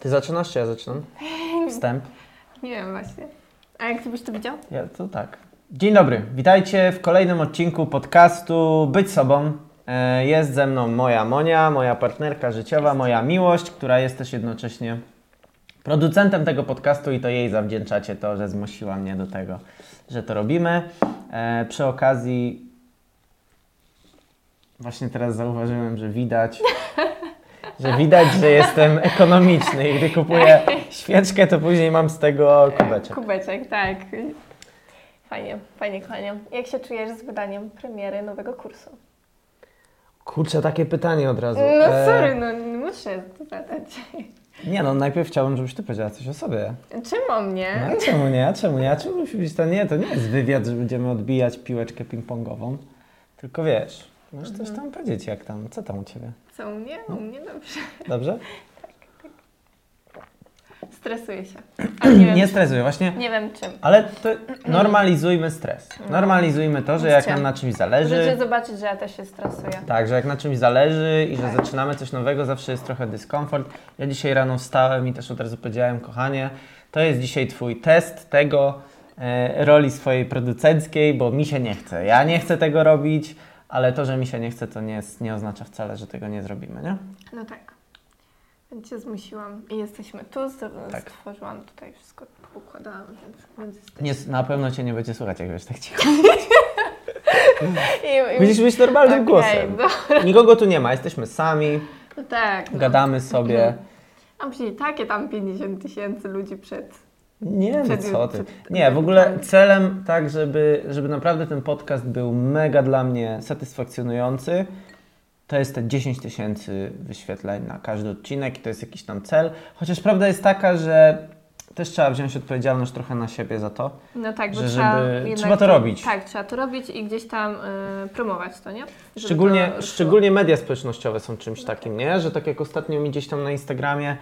Ty zaczynasz, czy ja zaczynam? Wstęp. Nie wiem właśnie. A jak ty byś to widział? Ja to tak. Dzień dobry, witajcie w kolejnym odcinku podcastu Być Sobą. E, Jest ze mną moja Monia, moja partnerka życiowa, moja miłość, która jest też jednocześnie producentem tego podcastu i to jej zawdzięczacie to, że zmusiła mnie do tego, że to robimy. E, Przy okazji właśnie teraz zauważyłem, że widać, że widać, że jestem ekonomiczny i gdy kupuję świeczkę, to później mam z tego kubeczek. Kubeczek, tak. Fajnie, fajnie, fajnie. Jak się czujesz z wydaniem premiery nowego kursu? Kurczę, takie pytanie od razu. No E, sorry, no muszę to zadać. Nie no, najpierw chciałbym, żebyś ty powiedziała coś o sobie. Czym o No, mnie? a czemu nie? A czemu nie? A czemu musi być to nie? To nie jest wywiad, że będziemy odbijać piłeczkę ping-pongową. Tylko wiesz, możesz coś Mhm. tam powiedzieć, jak tam, co tam u Ciebie? Co u mnie? U mnie dobrze. Dobrze? Stresuję się. Ale nie Nie stresuj, właśnie. nie wiem czym. Ale to normalizujmy stres. Normalizujmy to, że jak nam na czymś Możecie zależy, zobaczyć, że ja też się stresuję. tak, że jak na czymś zależy i że Tak. zaczynamy coś nowego, zawsze jest trochę dyskomfort. Ja dzisiaj rano wstałem i też od razu powiedziałem, kochanie, to jest dzisiaj Twój test tego e, roli swojej producenckiej, bo mi się nie chce. Ja nie chcę tego robić, ale to, że mi się nie chce, to nie, jest, nie oznacza wcale, że tego nie zrobimy, nie? No tak. Więc cię zmusiłam i jesteśmy tu. Tak. Stworzyłam tutaj wszystko, układałam, więc, więc jesteśmy. nie na pewno Cię nie będzie słychać, jak wiesz tak cicho. I, i, Będziesz być normalnym Okej, głosem. No, Nikogo tu nie ma, jesteśmy sami, no tak. No. gadamy sobie. A później takie tam 50 tysięcy ludzi przed. Nie, no co ty. Nie, w ogóle tak. celem tak, żeby, żeby naprawdę ten podcast był mega dla mnie satysfakcjonujący, to jest te 10 tysięcy wyświetleń na każdy odcinek i to jest jakiś tam cel. Chociaż prawda jest taka, że też trzeba wziąć odpowiedzialność trochę na siebie za to. No tak, bo Że trzeba. żeby- trzeba to robić. Tak, trzeba to robić i gdzieś tam y, promować to, nie? Żeby Szczególnie, to szczególnie media społecznościowe są czymś takim, nie? Że tak jak ostatnio mi gdzieś tam na Instagramie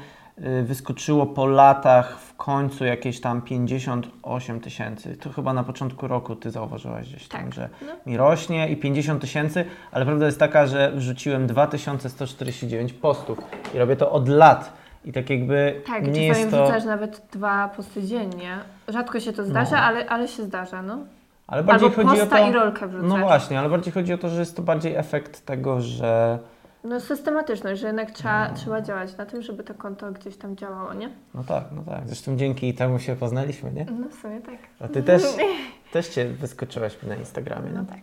wyskoczyło po latach w końcu jakieś tam 58 tysięcy. To chyba na początku roku ty zauważyłaś gdzieś tam, Tak, że no. mi rośnie i 50 tysięcy, ale prawda jest taka, że wrzuciłem 2149 postów i robię to od lat. I tak jakby Tak, nie jest to... wrzucasz nawet dwa posty dziennie. Rzadko się to zdarza, No. ale, ale się zdarza, no. Ale bardziej Albo chodzi o posta to... i rolkę. No właśnie, ale bardziej chodzi o to, że jest to bardziej efekt tego, że No systematyczność, że jednak trzeba, trzeba działać na tym, żeby to konto gdzieś tam działało, nie? no tak, no tak. Zresztą dzięki temu się poznaliśmy, nie? No w sumie tak. A ty też, też cię wyskoczyłaś na Instagramie, No no. tak.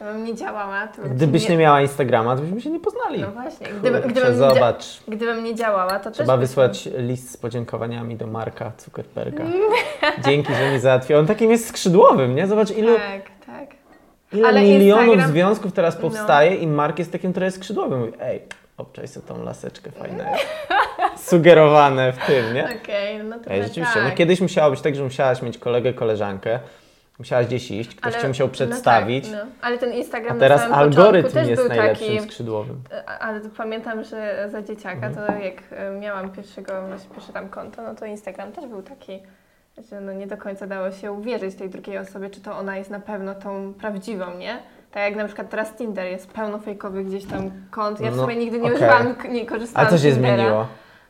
Gdybym nie działała, to Gdybyś ci nie miała Instagrama, to byśmy się nie poznali. No właśnie, gdyby, Kurczę, gdybym, nie, zobacz. gdybym nie działała, to Trzeba wysłać list z podziękowaniami do Marka Zuckerberga. Dzięki, że mi załatwił. On takim jest skrzydłowym, nie? Zobacz, ilu, Tak, tak. Ile Ale milionów Instagram- związków teraz No. powstaje i Mark jest takim trochę skrzydłowym. Mówi, ej, obczaj sobie tą laseczkę fajne. Sugerowane w tym, nie? Okej, no to Ej, tak. rzeczywiście, no kiedyś musiało być tak, że musiałaś mieć kolegę, koleżankę, musiałaś gdzieś iść, ktoś Ale- cię musiał przedstawić, No tak, no. Ale ten a Instagram teraz na samym algorytm też jest był najlepszym taki... skrzydłowym. A- Ale pamiętam, że za dzieciaka, Mhm. to jak e, miałam pierwszego, pierwsze tam konto, no to Instagram też był taki, że no nie do końca dało się uwierzyć tej drugiej osobie, czy to ona jest na pewno tą prawdziwą, nie? Tak jak na przykład teraz Tinder jest pełno fejkowych gdzieś tam kont. Ja w No, sumie nigdy nie okej. używałam, nie A korzystałam co z się Tindera, zmieniło?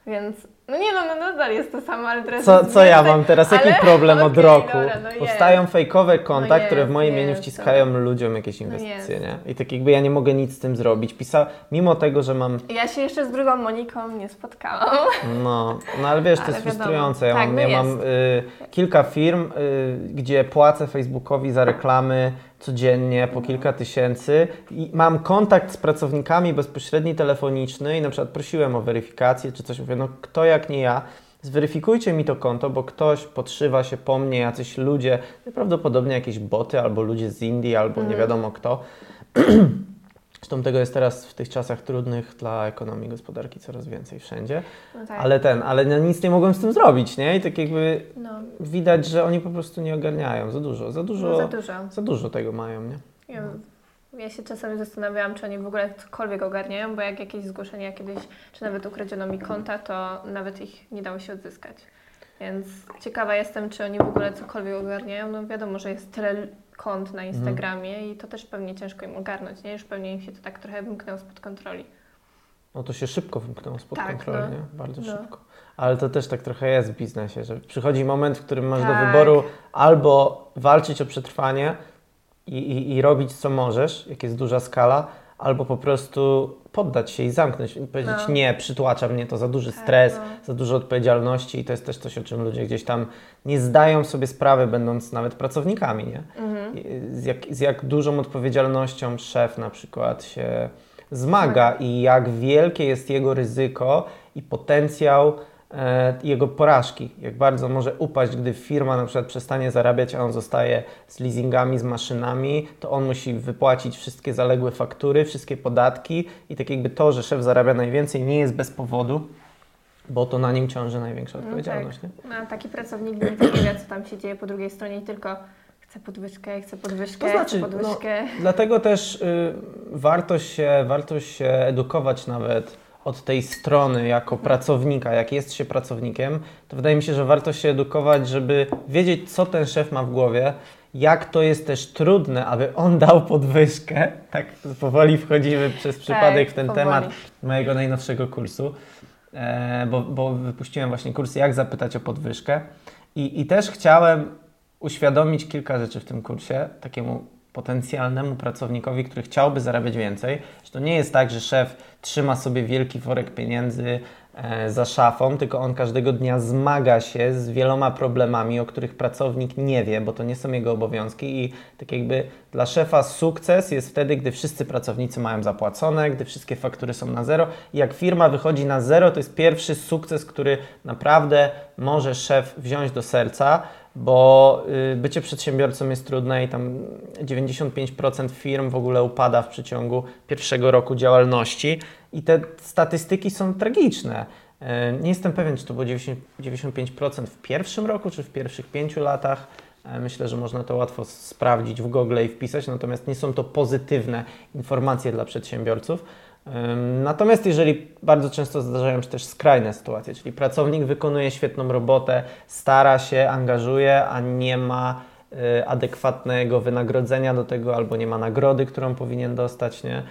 Więc, no nie no, no nadal jest to samo, ale teraz Co, jest co ja mam teraz? Jaki ale- problem od okej, roku? dobra, no jest. Powstają fejkowe konta, No które w jest, moje imieniu jest, wciskają dobra. ludziom jakieś No inwestycje, jest. nie? I tak jakby ja nie mogę nic z tym zrobić. Pisa, mimo tego, że mam, Ja się jeszcze z drugą Moniką nie spotkałam. no, no ale wiesz, to Ale jest wiadomo. frustrujące. Ja Tak, mam, no ja jest. mam y, kilka firm, y, gdzie płacę Facebookowi za reklamy codziennie po kilka tysięcy i mam kontakt z pracownikami bezpośredni telefoniczny i na przykład prosiłem o weryfikację czy coś. Mówię, no kto jak nie ja, zweryfikujcie mi to konto, bo ktoś podszywa się po mnie, jacyś ludzie, prawdopodobnie jakieś boty albo ludzie z Indii, albo nie wiadomo kto. Zresztą tego jest teraz w tych czasach trudnych dla ekonomii, gospodarki coraz więcej wszędzie. No tak. Ale ten, ale no nic nie mogłem z tym zrobić, nie? I tak jakby No, widać, że oni po prostu nie ogarniają. Za dużo, za dużo, no za dużo. za dużo tego mają, nie? Ja, ja się czasami zastanawiałam, czy oni w ogóle cokolwiek ogarniają, bo jak jakieś zgłoszenia kiedyś, czy nawet ukradziono mi konta, to nawet ich nie dało się odzyskać. Więc ciekawa jestem, czy oni w ogóle cokolwiek ogarniają. No wiadomo, że jest tyle kont na Instagramie i to też pewnie ciężko im ogarnąć, nie? Już pewnie im się to tak trochę wymknęło spod kontroli. No to się szybko wymknęło spod Tak, kontroli, no. nie? Bardzo No. szybko. Ale to też tak trochę jest w biznesie, że przychodzi moment, w którym masz do Tak. wyboru albo walczyć o przetrwanie i, i, i robić co możesz, jak jest duża skala, albo po prostu poddać się i zamknąć i powiedzieć No. nie, przytłacza mnie to za duży Tak, stres, no. za dużo odpowiedzialności i to jest też coś, o czym ludzie gdzieś tam nie zdają sobie sprawy, będąc nawet pracownikami, nie? Mhm. Z jak, z jak dużą odpowiedzialnością szef na przykład się zmaga i jak wielkie jest jego ryzyko i potencjał jego porażki. Jak bardzo może upaść, gdy firma na przykład przestanie zarabiać, a on zostaje z leasingami, z maszynami, to on musi wypłacić wszystkie zaległe faktury, wszystkie podatki i tak jakby to, że szef zarabia najwięcej nie jest bez powodu, bo to na nim ciąży największa odpowiedzialność. nie? No, a taki pracownik nigdy nie wie, co tam się dzieje po drugiej stronie i tylko chce podwyżkę, chce podwyżkę, To znaczy, chce podwyżkę. Dlatego też y, warto, się, warto się edukować nawet od tej strony jako pracownika, jak jest się pracownikiem, to wydaje mi się, że warto się edukować, żeby wiedzieć, co ten szef ma w głowie, jak to jest też trudne, aby on dał podwyżkę. Tak powoli wchodzimy przez przypadek w ten Tak, powoli. temat mojego najnowszego kursu, e, bo, bo wypuściłem właśnie kurs Jak zapytać o podwyżkę. I, I też chciałem uświadomić kilka rzeczy w tym kursie takiemu potencjalnemu pracownikowi, który chciałby zarabiać więcej, że to nie jest tak, że szef trzyma sobie wielki worek pieniędzy e, za szafą, tylko on każdego dnia zmaga się z wieloma problemami, o których pracownik nie wie, bo to nie są jego obowiązki i tak jakby dla szefa sukces jest wtedy, gdy wszyscy pracownicy mają zapłacone, gdy wszystkie faktury są na zero. I jak firma wychodzi na zero, to jest pierwszy sukces, który naprawdę może szef wziąć do serca, bo y, bycie przedsiębiorcą jest trudne i tam 95% firm w ogóle upada w przeciągu pierwszego roku działalności i te statystyki są tragiczne. Y, Nie jestem pewien, czy to było 90 95% w pierwszym roku, czy w pierwszych pięciu latach. E, Myślę, że można to łatwo sprawdzić w Google i wpisać, natomiast nie są to pozytywne informacje dla przedsiębiorców. Natomiast jeżeli bardzo często zdarzają się też skrajne sytuacje, czyli pracownik wykonuje świetną robotę, stara się, angażuje, a nie ma y, adekwatnego wynagrodzenia do tego albo nie ma nagrody, którą powinien dostać, nie?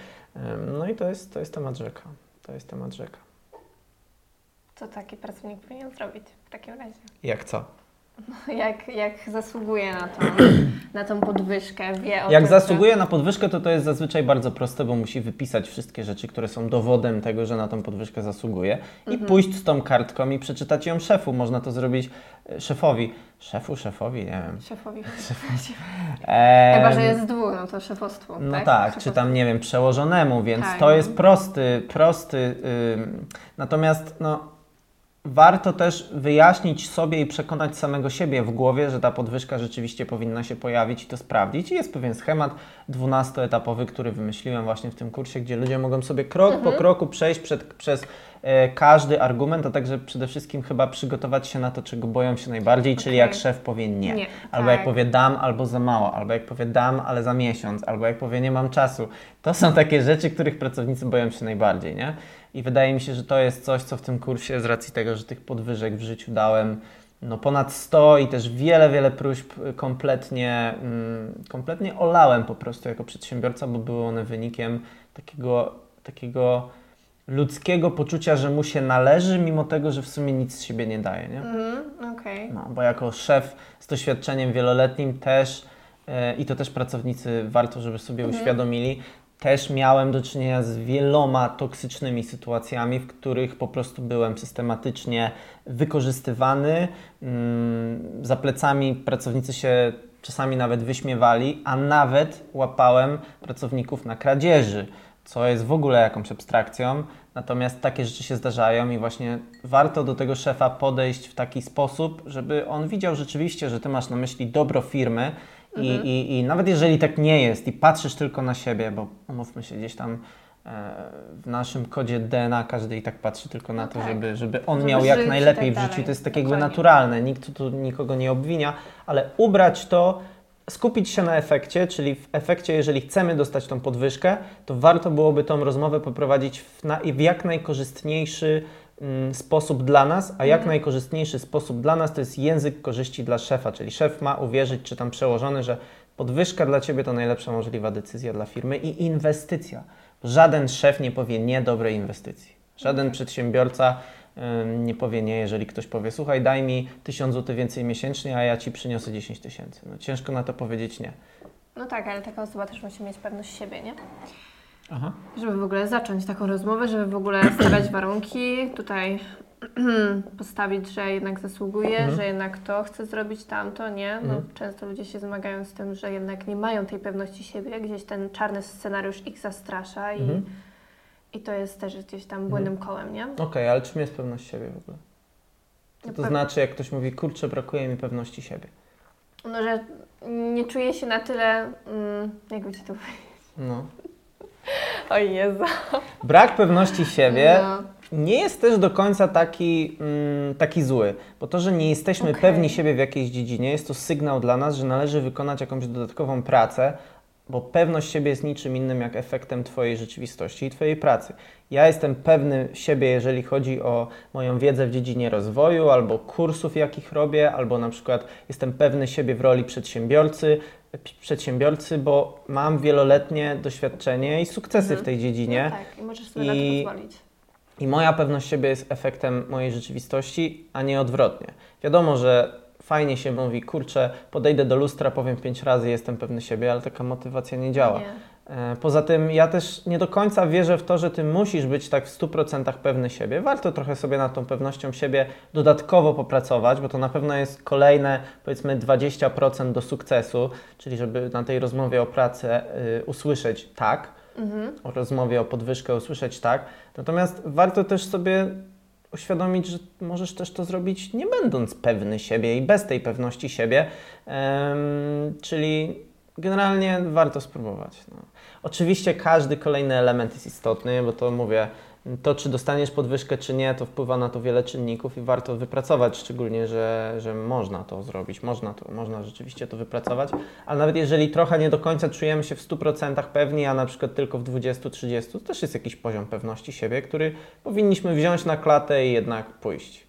No i to jest, to jest temat rzeka. To jest temat rzeka. Co taki pracownik powinien zrobić w takim razie? Jak co? Jak, jak zasługuje na tą, na tą podwyżkę, wie o Jak tym, zasługuje na podwyżkę, to to jest zazwyczaj bardzo proste, bo musi wypisać wszystkie rzeczy, które są dowodem tego, że na tą podwyżkę zasługuje i Mhm. pójść z tą kartką i przeczytać ją szefu. Można to zrobić e, szefowi. Szefu, szefowi, nie wiem. Szefowi. Eee, Chyba, że jest dwóch, no to szefostwo. No tak, tak, czy tam, nie wiem, przełożonemu, więc Tak, to no. jest prosty, prosty. ym, natomiast, no, warto też wyjaśnić sobie i przekonać samego siebie w głowie, że ta podwyżka rzeczywiście powinna się pojawić i to sprawdzić. I jest pewien schemat 12-etapowy, który wymyśliłem właśnie w tym kursie, gdzie ludzie mogą sobie krok Mhm. po kroku przejść przed, przez e, każdy argument, a także przede wszystkim chyba przygotować się na to, czego boją się najbardziej, czyli Okej. jak szef powie nie. Nie, Albo jak tak. powie dam, albo za mało, albo jak powie dam, ale za miesiąc, albo jak powie nie mam czasu. To są takie rzeczy, których pracownicy boją się najbardziej, nie? I wydaje mi się, że to jest coś, co w tym kursie, z racji tego, że tych podwyżek w życiu dałem no ponad 100 i też wiele, wiele próśb kompletnie, mm, kompletnie olałem po prostu jako przedsiębiorca, bo były one wynikiem takiego, takiego ludzkiego poczucia, że mu się należy, mimo tego, że w sumie nic z siebie nie daje, nie? Mhm, okej. No, bo jako szef z doświadczeniem wieloletnim też, e, i to też pracownicy warto, żeby sobie Mhm. uświadomili, też miałem do czynienia z wieloma toksycznymi sytuacjami, w których po prostu byłem systematycznie wykorzystywany. Mm, Za plecami pracownicy się czasami nawet wyśmiewali, a nawet łapałem pracowników na kradzieży, co jest w ogóle jakąś abstrakcją. Natomiast takie rzeczy się zdarzają i właśnie warto do tego szefa podejść w taki sposób, żeby on widział rzeczywiście, że ty masz na myśli dobro firmy i, i, i nawet jeżeli tak nie jest i patrzysz tylko na siebie, bo umówmy się gdzieś tam e, w naszym kodzie DNA każdy i tak patrzy tylko na No to, tak. żeby, żeby on Żeby miał jak i najlepiej tak w życiu. To jest tak jakby naturalne, nikt tu nikogo nie obwinia, ale ubrać to skupić się na efekcie, czyli w efekcie, jeżeli chcemy dostać tą podwyżkę, to warto byłoby tą rozmowę poprowadzić w, na, w jak najkorzystniejszy sposób dla nas, a jak najkorzystniejszy sposób dla nas to jest język korzyści dla szefa, czyli szef ma uwierzyć, czy tam przełożony, że Podwyżka dla Ciebie to najlepsza możliwa decyzja dla firmy i inwestycja. Żaden szef nie powie nie dobrej inwestycji. Żaden przedsiębiorca ym, nie powie nie, jeżeli ktoś powie, słuchaj, daj mi 1000 zł więcej miesięcznie, a ja Ci przyniosę 10 tysięcy. No, ciężko na to powiedzieć nie. No tak, ale taka osoba też musi mieć pewność siebie, nie? Aha. Żeby w ogóle zacząć taką rozmowę, żeby w ogóle stawiać warunki, tutaj postawić, że jednak zasługuje, Mhm. że jednak to chce zrobić tamto, nie? No, Mhm. Często ludzie się zmagają z tym, że jednak nie mają tej pewności siebie, gdzieś ten czarny scenariusz ich zastrasza i, Mhm. i to jest też gdzieś tam błędnym kołem, nie? Okej, ale czym jest pewność siebie w ogóle? Co to znaczy, jak ktoś mówi, kurczę, brakuje mi pewności siebie? No, że nie czuję się na tyle, mm, jakby ci to powiedzieć? No. O Jezu. Brak pewności siebie No. nie jest też do końca taki, mm, taki zły, bo to, że nie jesteśmy Okej. pewni siebie w jakiejś dziedzinie, jest to sygnał dla nas, że należy wykonać jakąś dodatkową pracę, bo pewność siebie jest niczym innym jak efektem Twojej rzeczywistości i Twojej pracy. Ja jestem pewny siebie, jeżeli chodzi o moją wiedzę w dziedzinie rozwoju, albo kursów, jakich robię, albo na przykład jestem pewny siebie w roli przedsiębiorcy, przedsiębiorcy, bo mam wieloletnie doświadczenie i sukcesy Mhm. w tej dziedzinie. No tak, i możesz sobie I- na to pozwolić. I moja pewność siebie jest efektem mojej rzeczywistości, a nie odwrotnie. Wiadomo, że fajnie się mówi, kurczę, podejdę do lustra, powiem pięć razy, jestem pewny siebie, ale taka motywacja nie działa. Nie. E, Poza tym ja też nie do końca wierzę w to, że ty musisz być tak w 100% pewny siebie. Warto trochę sobie nad tą pewnością siebie dodatkowo popracować, bo to na pewno jest kolejne powiedzmy 20% do sukcesu, czyli żeby na tej rozmowie o pracę y, usłyszeć tak, Mhm. o rozmowie o podwyżkę usłyszeć tak. Natomiast warto też sobie uświadomić, że możesz też to zrobić nie będąc pewny siebie i bez tej pewności siebie. Em, czyli generalnie warto spróbować. No. Oczywiście każdy kolejny element jest istotny, bo to mówię, to czy dostaniesz podwyżkę czy nie, to wpływa na to wiele czynników i warto wypracować, szczególnie, że, że można to zrobić, można, to, można rzeczywiście to wypracować, ale nawet jeżeli trochę nie do końca czujemy się w 100% pewni, a na przykład tylko w 20-30, to też jest jakiś poziom pewności siebie, który powinniśmy wziąć na klatę i jednak pójść.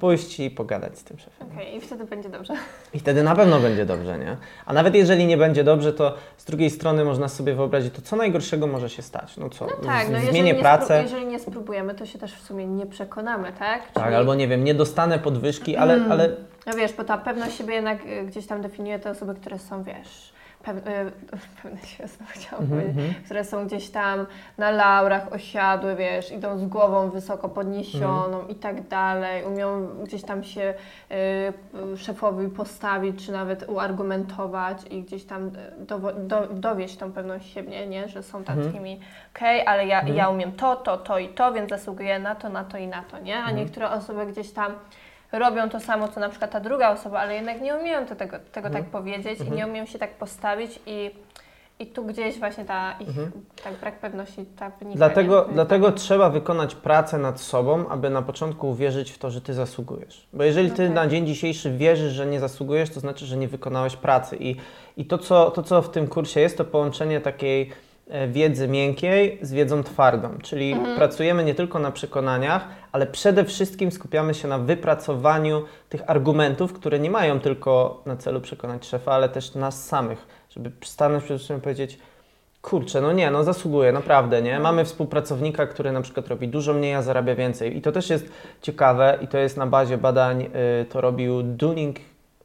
Pójść i pogadać z tym szefem. Okej, i wtedy będzie dobrze. I wtedy na pewno będzie dobrze, nie? A nawet jeżeli nie będzie dobrze, to z drugiej strony można sobie wyobrazić, to co najgorszego może się stać? No co? No tak, no Zmienię nie, pracę. spró- jeżeli nie spróbujemy, to się też w sumie nie przekonamy, tak? Tak, Czyli- albo nie wiem, nie dostanę podwyżki, ale, Mm. ale No wiesz, bo ta pewność siebie jednak y, gdzieś tam definiuje te osoby, które są, wiesz, y, pewne siebie znowu chciałam Mhm, powiedzieć, mhm. które są gdzieś tam na laurach osiadłe, wiesz, idą z głową wysoko podniesioną Mhm. i tak dalej, umią gdzieś tam się y, szefowi postawić, czy nawet uargumentować i gdzieś tam y, dowo- do, dowieść tą pewność siebie, nie, że są Mhm. takimi, okej, ale ja, Mhm. ja umiem to, to, to i to, więc zasługuję na to, na to i na to, nie, a Mhm. niektóre osoby gdzieś tam robią to samo, co na przykład ta druga osoba, ale jednak nie umieją to, tego, tego Mhm. tak powiedzieć Mhm. i nie umieją się tak postawić i, i tu gdzieś właśnie ta ich Mhm. tak brak pewności ta wynika. Dlatego, nie? dlatego trzeba wykonać pracę nad sobą, aby na początku uwierzyć w to, że ty zasługujesz. Bo jeżeli ty Okej. na dzień dzisiejszy wierzysz, że nie zasługujesz, to znaczy, że nie wykonałeś pracy. I, i to, co, to, co w tym kursie jest, to połączenie takiej wiedzy miękkiej z wiedzą twardą. Czyli Mhm. pracujemy nie tylko na przekonaniach, ale przede wszystkim skupiamy się na wypracowaniu tych argumentów, które nie mają tylko na celu przekonać szefa, ale też nas samych, żeby stanąć przed wszystkim i powiedzieć, Kurczę, no nie, no zasługuje, naprawdę, nie? Mamy współpracownika, który na przykład robi dużo mniej, a zarabia więcej. I to też jest ciekawe i to jest na bazie badań, y, to robił Dunning,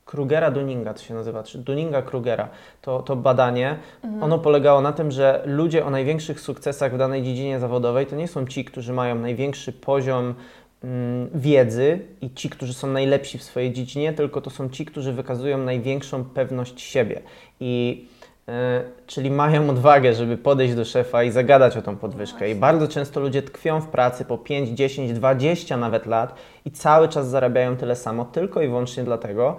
Krugera Dunninga to się nazywa, czy Dunninga Krugera, to, to badanie. Ono polegało na tym, że ludzie o największych sukcesach w danej dziedzinie zawodowej to nie są ci, którzy mają największy poziom mm, wiedzy i ci, którzy są najlepsi w swojej dziedzinie, tylko to są ci, którzy wykazują największą pewność siebie. I E, czyli mają odwagę, żeby podejść do szefa i zagadać o tą podwyżkę. I bardzo często ludzie tkwią w pracy po 5, 10, 20 nawet lat i cały czas zarabiają tyle samo tylko i wyłącznie dlatego,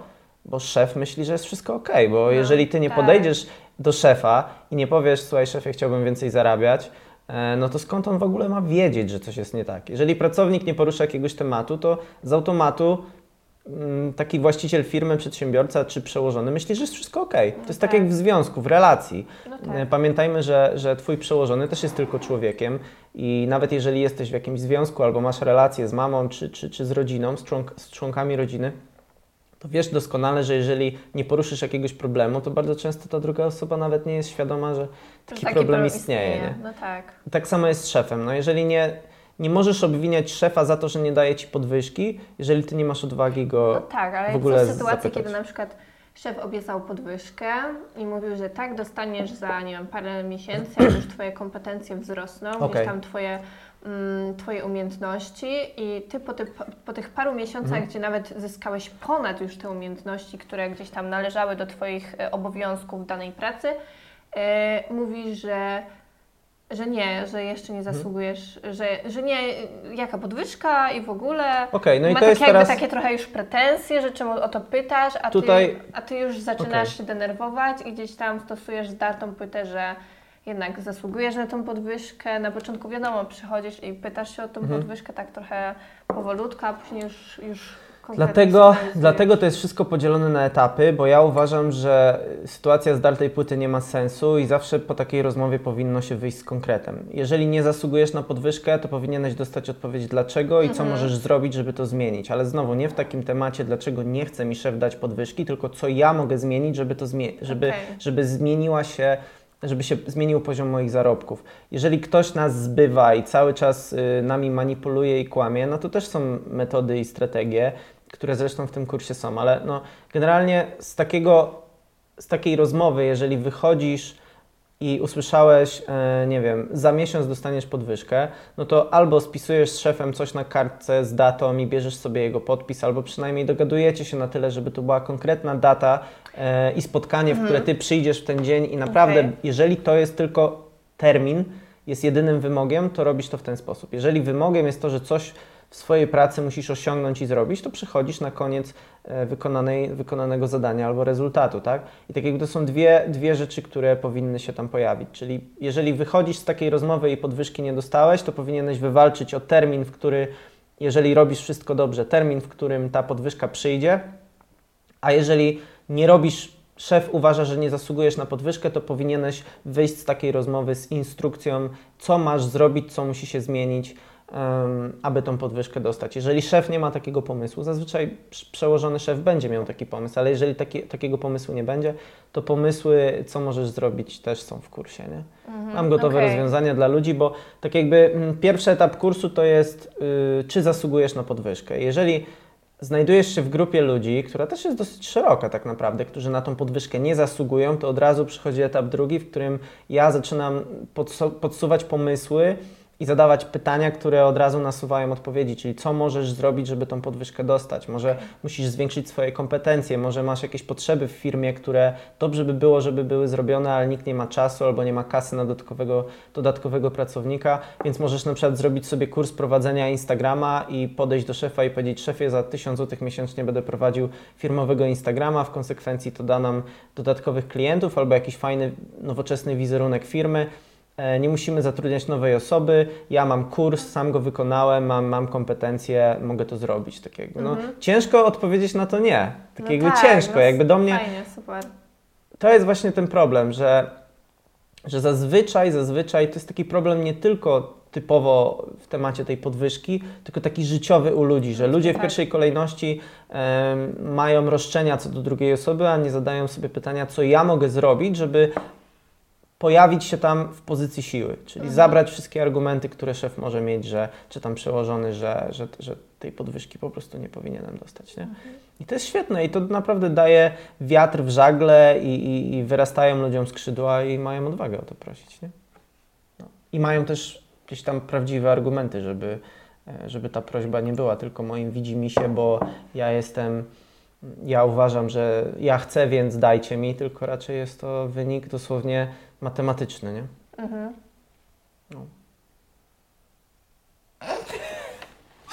bo szef myśli, że jest wszystko ok, bo jeżeli ty nie tak. podejdziesz do szefa i nie powiesz, słuchaj szefie, chciałbym więcej zarabiać, e, no to skąd on w ogóle ma wiedzieć, że coś jest nie tak? Jeżeli pracownik nie porusza jakiegoś tematu, to z automatu mm, taki właściciel firmy, przedsiębiorca czy przełożony myśli, że jest wszystko ok. To jest tak tak. jak w związku, w relacji. No E, tak. Pamiętajmy, że, że Twój przełożony też jest tylko człowiekiem i nawet jeżeli jesteś w jakimś związku albo masz relację z mamą czy, czy, czy z rodziną, z, członk, z członkami rodziny, to wiesz doskonale, że jeżeli nie poruszysz jakiegoś problemu, to bardzo często ta druga osoba nawet nie jest świadoma, że taki, Taki problem problem istnieje. Nie? No tak. Tak samo jest z szefem. No jeżeli nie, nie możesz obwiniać szefa za to, że nie daje ci podwyżki, jeżeli ty nie masz odwagi go. No tak, ale w ogóle są sytuacje, zapytać. kiedy na przykład szef obiecał podwyżkę i mówił, że tak, dostaniesz za, nie wiem, parę miesięcy, jak już Twoje kompetencje wzrosną, Okej. gdzieś tam Twoje, twoje umiejętności i Ty po, ty, po tych paru miesiącach, Mhm. gdzie nawet zyskałeś ponad już te umiejętności, które gdzieś tam należały do Twoich e, obowiązków w danej pracy, e, mówisz, że że nie, że jeszcze Mhm. nie zasługujesz, że, że nie, jaka podwyżka i w ogóle. Okej, no i Ma to jest takie, teraz. takie trochę już pretensje, że czemu o to pytasz, a, Tutaj- ty, a ty już zaczynasz Okej. się denerwować i gdzieś tam stosujesz zdartą pytę, że jednak zasługujesz na tą podwyżkę. Na początku wiadomo, przychodzisz i pytasz się o tą Mhm. podwyżkę tak trochę powolutku, a później już, już Dlatego, dlatego to jest wszystko podzielone na etapy, bo ja uważam, że sytuacja zdartej płyty nie ma sensu i zawsze po takiej rozmowie powinno się wyjść z konkretem. Jeżeli nie zasługujesz na podwyżkę, to powinieneś dostać odpowiedź dlaczego i co Mhm. możesz zrobić, żeby to zmienić. Ale znowu nie w takim temacie, dlaczego nie chce mi szef dać podwyżki, tylko co ja mogę zmienić, żeby to zmie- żeby, Okej. żeby zmieniła się żeby się zmienił poziom moich zarobków. Jeżeli ktoś nas zbywa i cały czas y, nami manipuluje i kłamie, no to też są metody i strategie, które zresztą w tym kursie są, ale no, generalnie z, takiego, z takiej rozmowy, jeżeli wychodzisz i usłyszałeś, e, nie wiem, za miesiąc dostaniesz podwyżkę, no to albo spisujesz z szefem coś na kartce z datą i bierzesz sobie jego podpis, albo przynajmniej dogadujecie się na tyle, żeby to była konkretna data e, i spotkanie, w które ty przyjdziesz w ten dzień i naprawdę, Okej. jeżeli to jest tylko termin, jest jedynym wymogiem, to robisz to w ten sposób. Jeżeli wymogiem jest to, że coś w swojej pracy musisz osiągnąć i zrobić, to przychodzisz na koniec e, wykonanej, wykonanego zadania albo rezultatu, tak? I tak jakby to są dwie, dwie rzeczy, które powinny się tam pojawić. Czyli jeżeli wychodzisz z takiej rozmowy i podwyżki nie dostałeś, to powinieneś wywalczyć o termin, w który, jeżeli robisz wszystko dobrze, termin, w którym ta podwyżka przyjdzie, a jeżeli nie robisz, szef uważa, że nie zasługujesz na podwyżkę, to powinieneś wyjść z takiej rozmowy z instrukcją, co masz zrobić, co musi się zmienić, aby tą podwyżkę dostać. Jeżeli szef nie ma takiego pomysłu, zazwyczaj prz- przełożony szef będzie miał taki pomysł, ale jeżeli taki, takiego pomysłu nie będzie, to pomysły, co możesz zrobić, też są w kursie. Nie? Mam gotowe okej. rozwiązania dla ludzi, bo tak jakby mm, pierwszy etap kursu to jest, y, czy zasługujesz na podwyżkę. Jeżeli znajdujesz się w grupie ludzi, która też jest dosyć szeroka tak naprawdę, którzy na tą podwyżkę nie zasługują, to od razu przychodzi etap drugi, w którym ja zaczynam podsu- podsuwać pomysły i zadawać pytania, które od razu nasuwają odpowiedzi, czyli co możesz zrobić, żeby tą podwyżkę dostać. Może musisz zwiększyć swoje kompetencje, może masz jakieś potrzeby w firmie, które dobrze by było, żeby były zrobione, ale nikt nie ma czasu albo nie ma kasy na dodatkowego, dodatkowego pracownika, więc możesz na przykład zrobić sobie kurs prowadzenia Instagrama i podejść do szefa i powiedzieć, szefie, za 1000 zł miesięcznie będę prowadził firmowego Instagrama, w konsekwencji to da nam dodatkowych klientów albo jakiś fajny, nowoczesny wizerunek firmy. E, Nie musimy zatrudniać nowej osoby. Ja mam kurs, sam go wykonałem, mam, mam kompetencje, mogę to zrobić. Tak jakby. No, Ciężko odpowiedzieć na to nie. Tak No jakby tak, ciężko. no jakby do mnie Fajnie, super. to jest właśnie ten problem, że, że zazwyczaj, zazwyczaj to jest taki problem nie tylko typowo w temacie tej podwyżki, tylko taki życiowy u ludzi, że ludzie w Tak. pierwszej kolejności mają roszczenia co do drugiej osoby, a nie zadają sobie pytania, co ja mogę zrobić, żeby pojawić się tam w pozycji siły, czyli Mhm. zabrać wszystkie argumenty, które szef może mieć, że, czy tam przełożony, że, że, że tej podwyżki po prostu nie powinienem dostać. Nie? I to jest świetne i to naprawdę daje wiatr w żagle i, i, i wyrastają ludziom skrzydła i mają odwagę o to prosić. Nie? No. I mają też gdzieś tam prawdziwe argumenty, żeby, e, żeby ta prośba nie była tylko moim widzimisię, bo ja jestem, ja uważam, że ja chcę, więc dajcie mi, tylko raczej jest to wynik dosłownie matematyczny, nie? Mhm.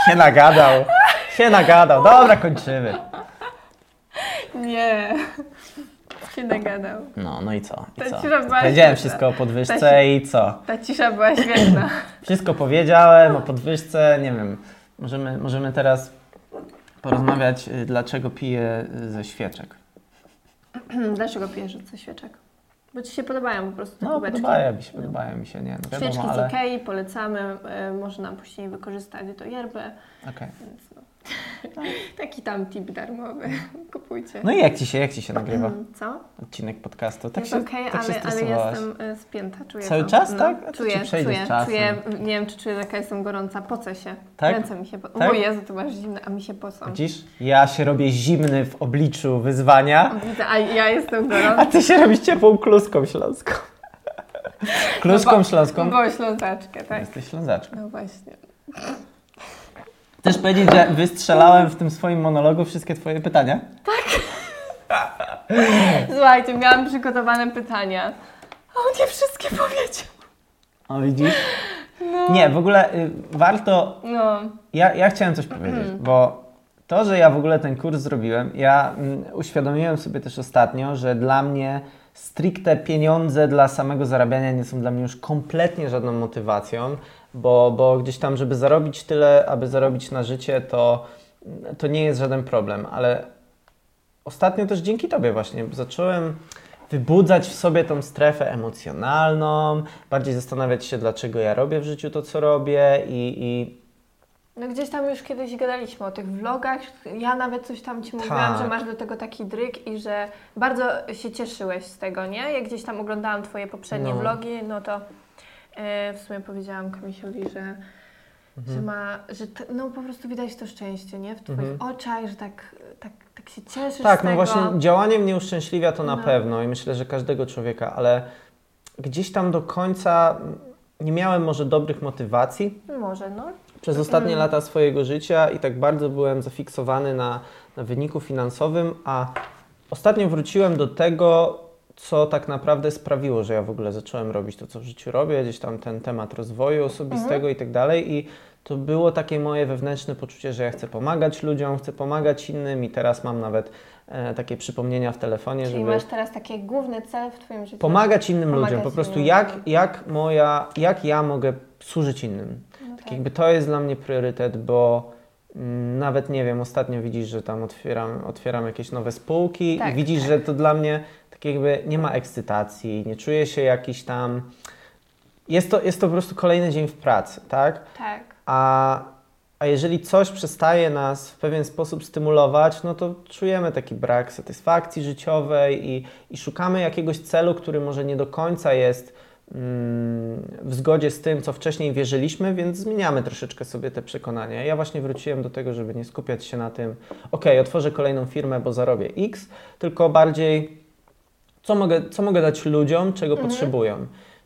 Się nagadał, się nagadał. Dobra, kończymy. Nie. Się nagadał. No, no i co? I Ta co? cisza była Powiedziałem świetna. wszystko o Ta podwyżce ci- i co? Ta cisza była świetna. Wszystko powiedziałem o podwyżce, nie wiem. Możemy, możemy teraz porozmawiać, y, dlaczego piję y, ze świeczek. Dlaczego pijesz ze świeczek? Bo Ci się podobają po prostu te No, kubeczki. podobają mi się, podobają mi się, nie, no Świeczki wiadomo, z ale... Ikei polecamy, e, można później wykorzystać do yerby. Okej. Więc no. Taki tam tip darmowy. Kupujcie. No i jak ci się, jak ci się nagrywa Mm, Co? odcinek podcastu? Tak jest się, okej, tak się ale, ale stresowałaś. jestem y, spięta, czuję Cały to. czas, no, tak? A to Czuję, czuję, czuję, nie wiem, czy czujesz, jaka jestem gorąca, pocę się. Tak? Ręce mi się po... Tak? O Jezu, ty masz zimne, a mi się pocą. Widzisz? Ja się robię zimny w obliczu wyzwania, Widzę, a ja jestem a gorąca. ty się robisz ciepłą kluską śląską. Kluską No bo- śląską? Bo ślązaczkę, tak. Jesteś ślązaczką. No właśnie. Chcesz powiedzieć, że wystrzelałem w tym swoim monologu wszystkie twoje pytania? Słuchajcie, miałam przygotowane pytania. A on nie wszystkie powiedział. O, widzisz? No. Nie, w ogóle y, warto No. Ja, ja chciałem coś powiedzieć, bo to, że ja w ogóle ten kurs zrobiłem, ja mm, uświadomiłem sobie też ostatnio, że dla mnie stricte pieniądze dla samego zarabiania nie są dla mnie już kompletnie żadną motywacją, bo, bo gdzieś tam, żeby zarobić tyle, aby zarobić na życie, to, to nie jest żaden problem, ale ostatnio też dzięki Tobie właśnie zacząłem wybudzać w sobie tą strefę emocjonalną, bardziej zastanawiać się, dlaczego ja robię w życiu to, co robię i, i No gdzieś tam już kiedyś gadaliśmy o tych vlogach. Ja nawet coś tam Ci mówiłam, Tak. że masz do tego taki dryk i że bardzo się cieszyłeś z tego, nie? Jak gdzieś tam oglądałam Twoje poprzednie No. vlogi, no to e, w sumie powiedziałam Kamisiowi, że, że ma, że t- no po prostu widać to szczęście, nie? W Twoich Mhm. oczach, że tak, tak, tak się cieszysz Tak, no tego. właśnie działanie mnie uszczęśliwia to na No. pewno i myślę, że każdego człowieka, ale gdzieś tam do końca nie miałem może dobrych motywacji Może, no. przez ostatnie Mm. lata swojego życia i tak bardzo byłem zafiksowany na, na wyniku finansowym, a ostatnio wróciłem do tego, co tak naprawdę sprawiło, że ja w ogóle zacząłem robić to, co w życiu robię, gdzieś tam ten temat rozwoju osobistego Mhm. i tak dalej i to było takie moje wewnętrzne poczucie, że ja chcę pomagać ludziom, chcę pomagać innym i teraz mam nawet e, takie przypomnienia w telefonie, Czyli żeby masz teraz taki główny cel w Twoim życiu. pomagać innym Pomagać ludziom, po prostu jak, ludziom. jak moja, jak ja mogę służyć innym. No Tak jakby to jest dla mnie priorytet, bo mm, nawet nie wiem, ostatnio widzisz, że tam otwieram, otwieram jakieś nowe spółki Tak, i widzisz, że to dla mnie tak jakby nie ma ekscytacji, nie czuję się jakiś tam... Jest to, jest to po prostu kolejny dzień w pracy, tak? Tak. A, a jeżeli coś przestaje nas w pewien sposób stymulować, no to czujemy taki brak satysfakcji życiowej i, i szukamy jakiegoś celu, który może nie do końca jest mm, w zgodzie z tym, co wcześniej wierzyliśmy, więc zmieniamy troszeczkę sobie te przekonania. Ja właśnie wróciłem do tego, żeby nie skupiać się na tym, ok, otworzę kolejną firmę, bo zarobię X, tylko bardziej, co mogę, co mogę dać ludziom, czego Mhm. potrzebują.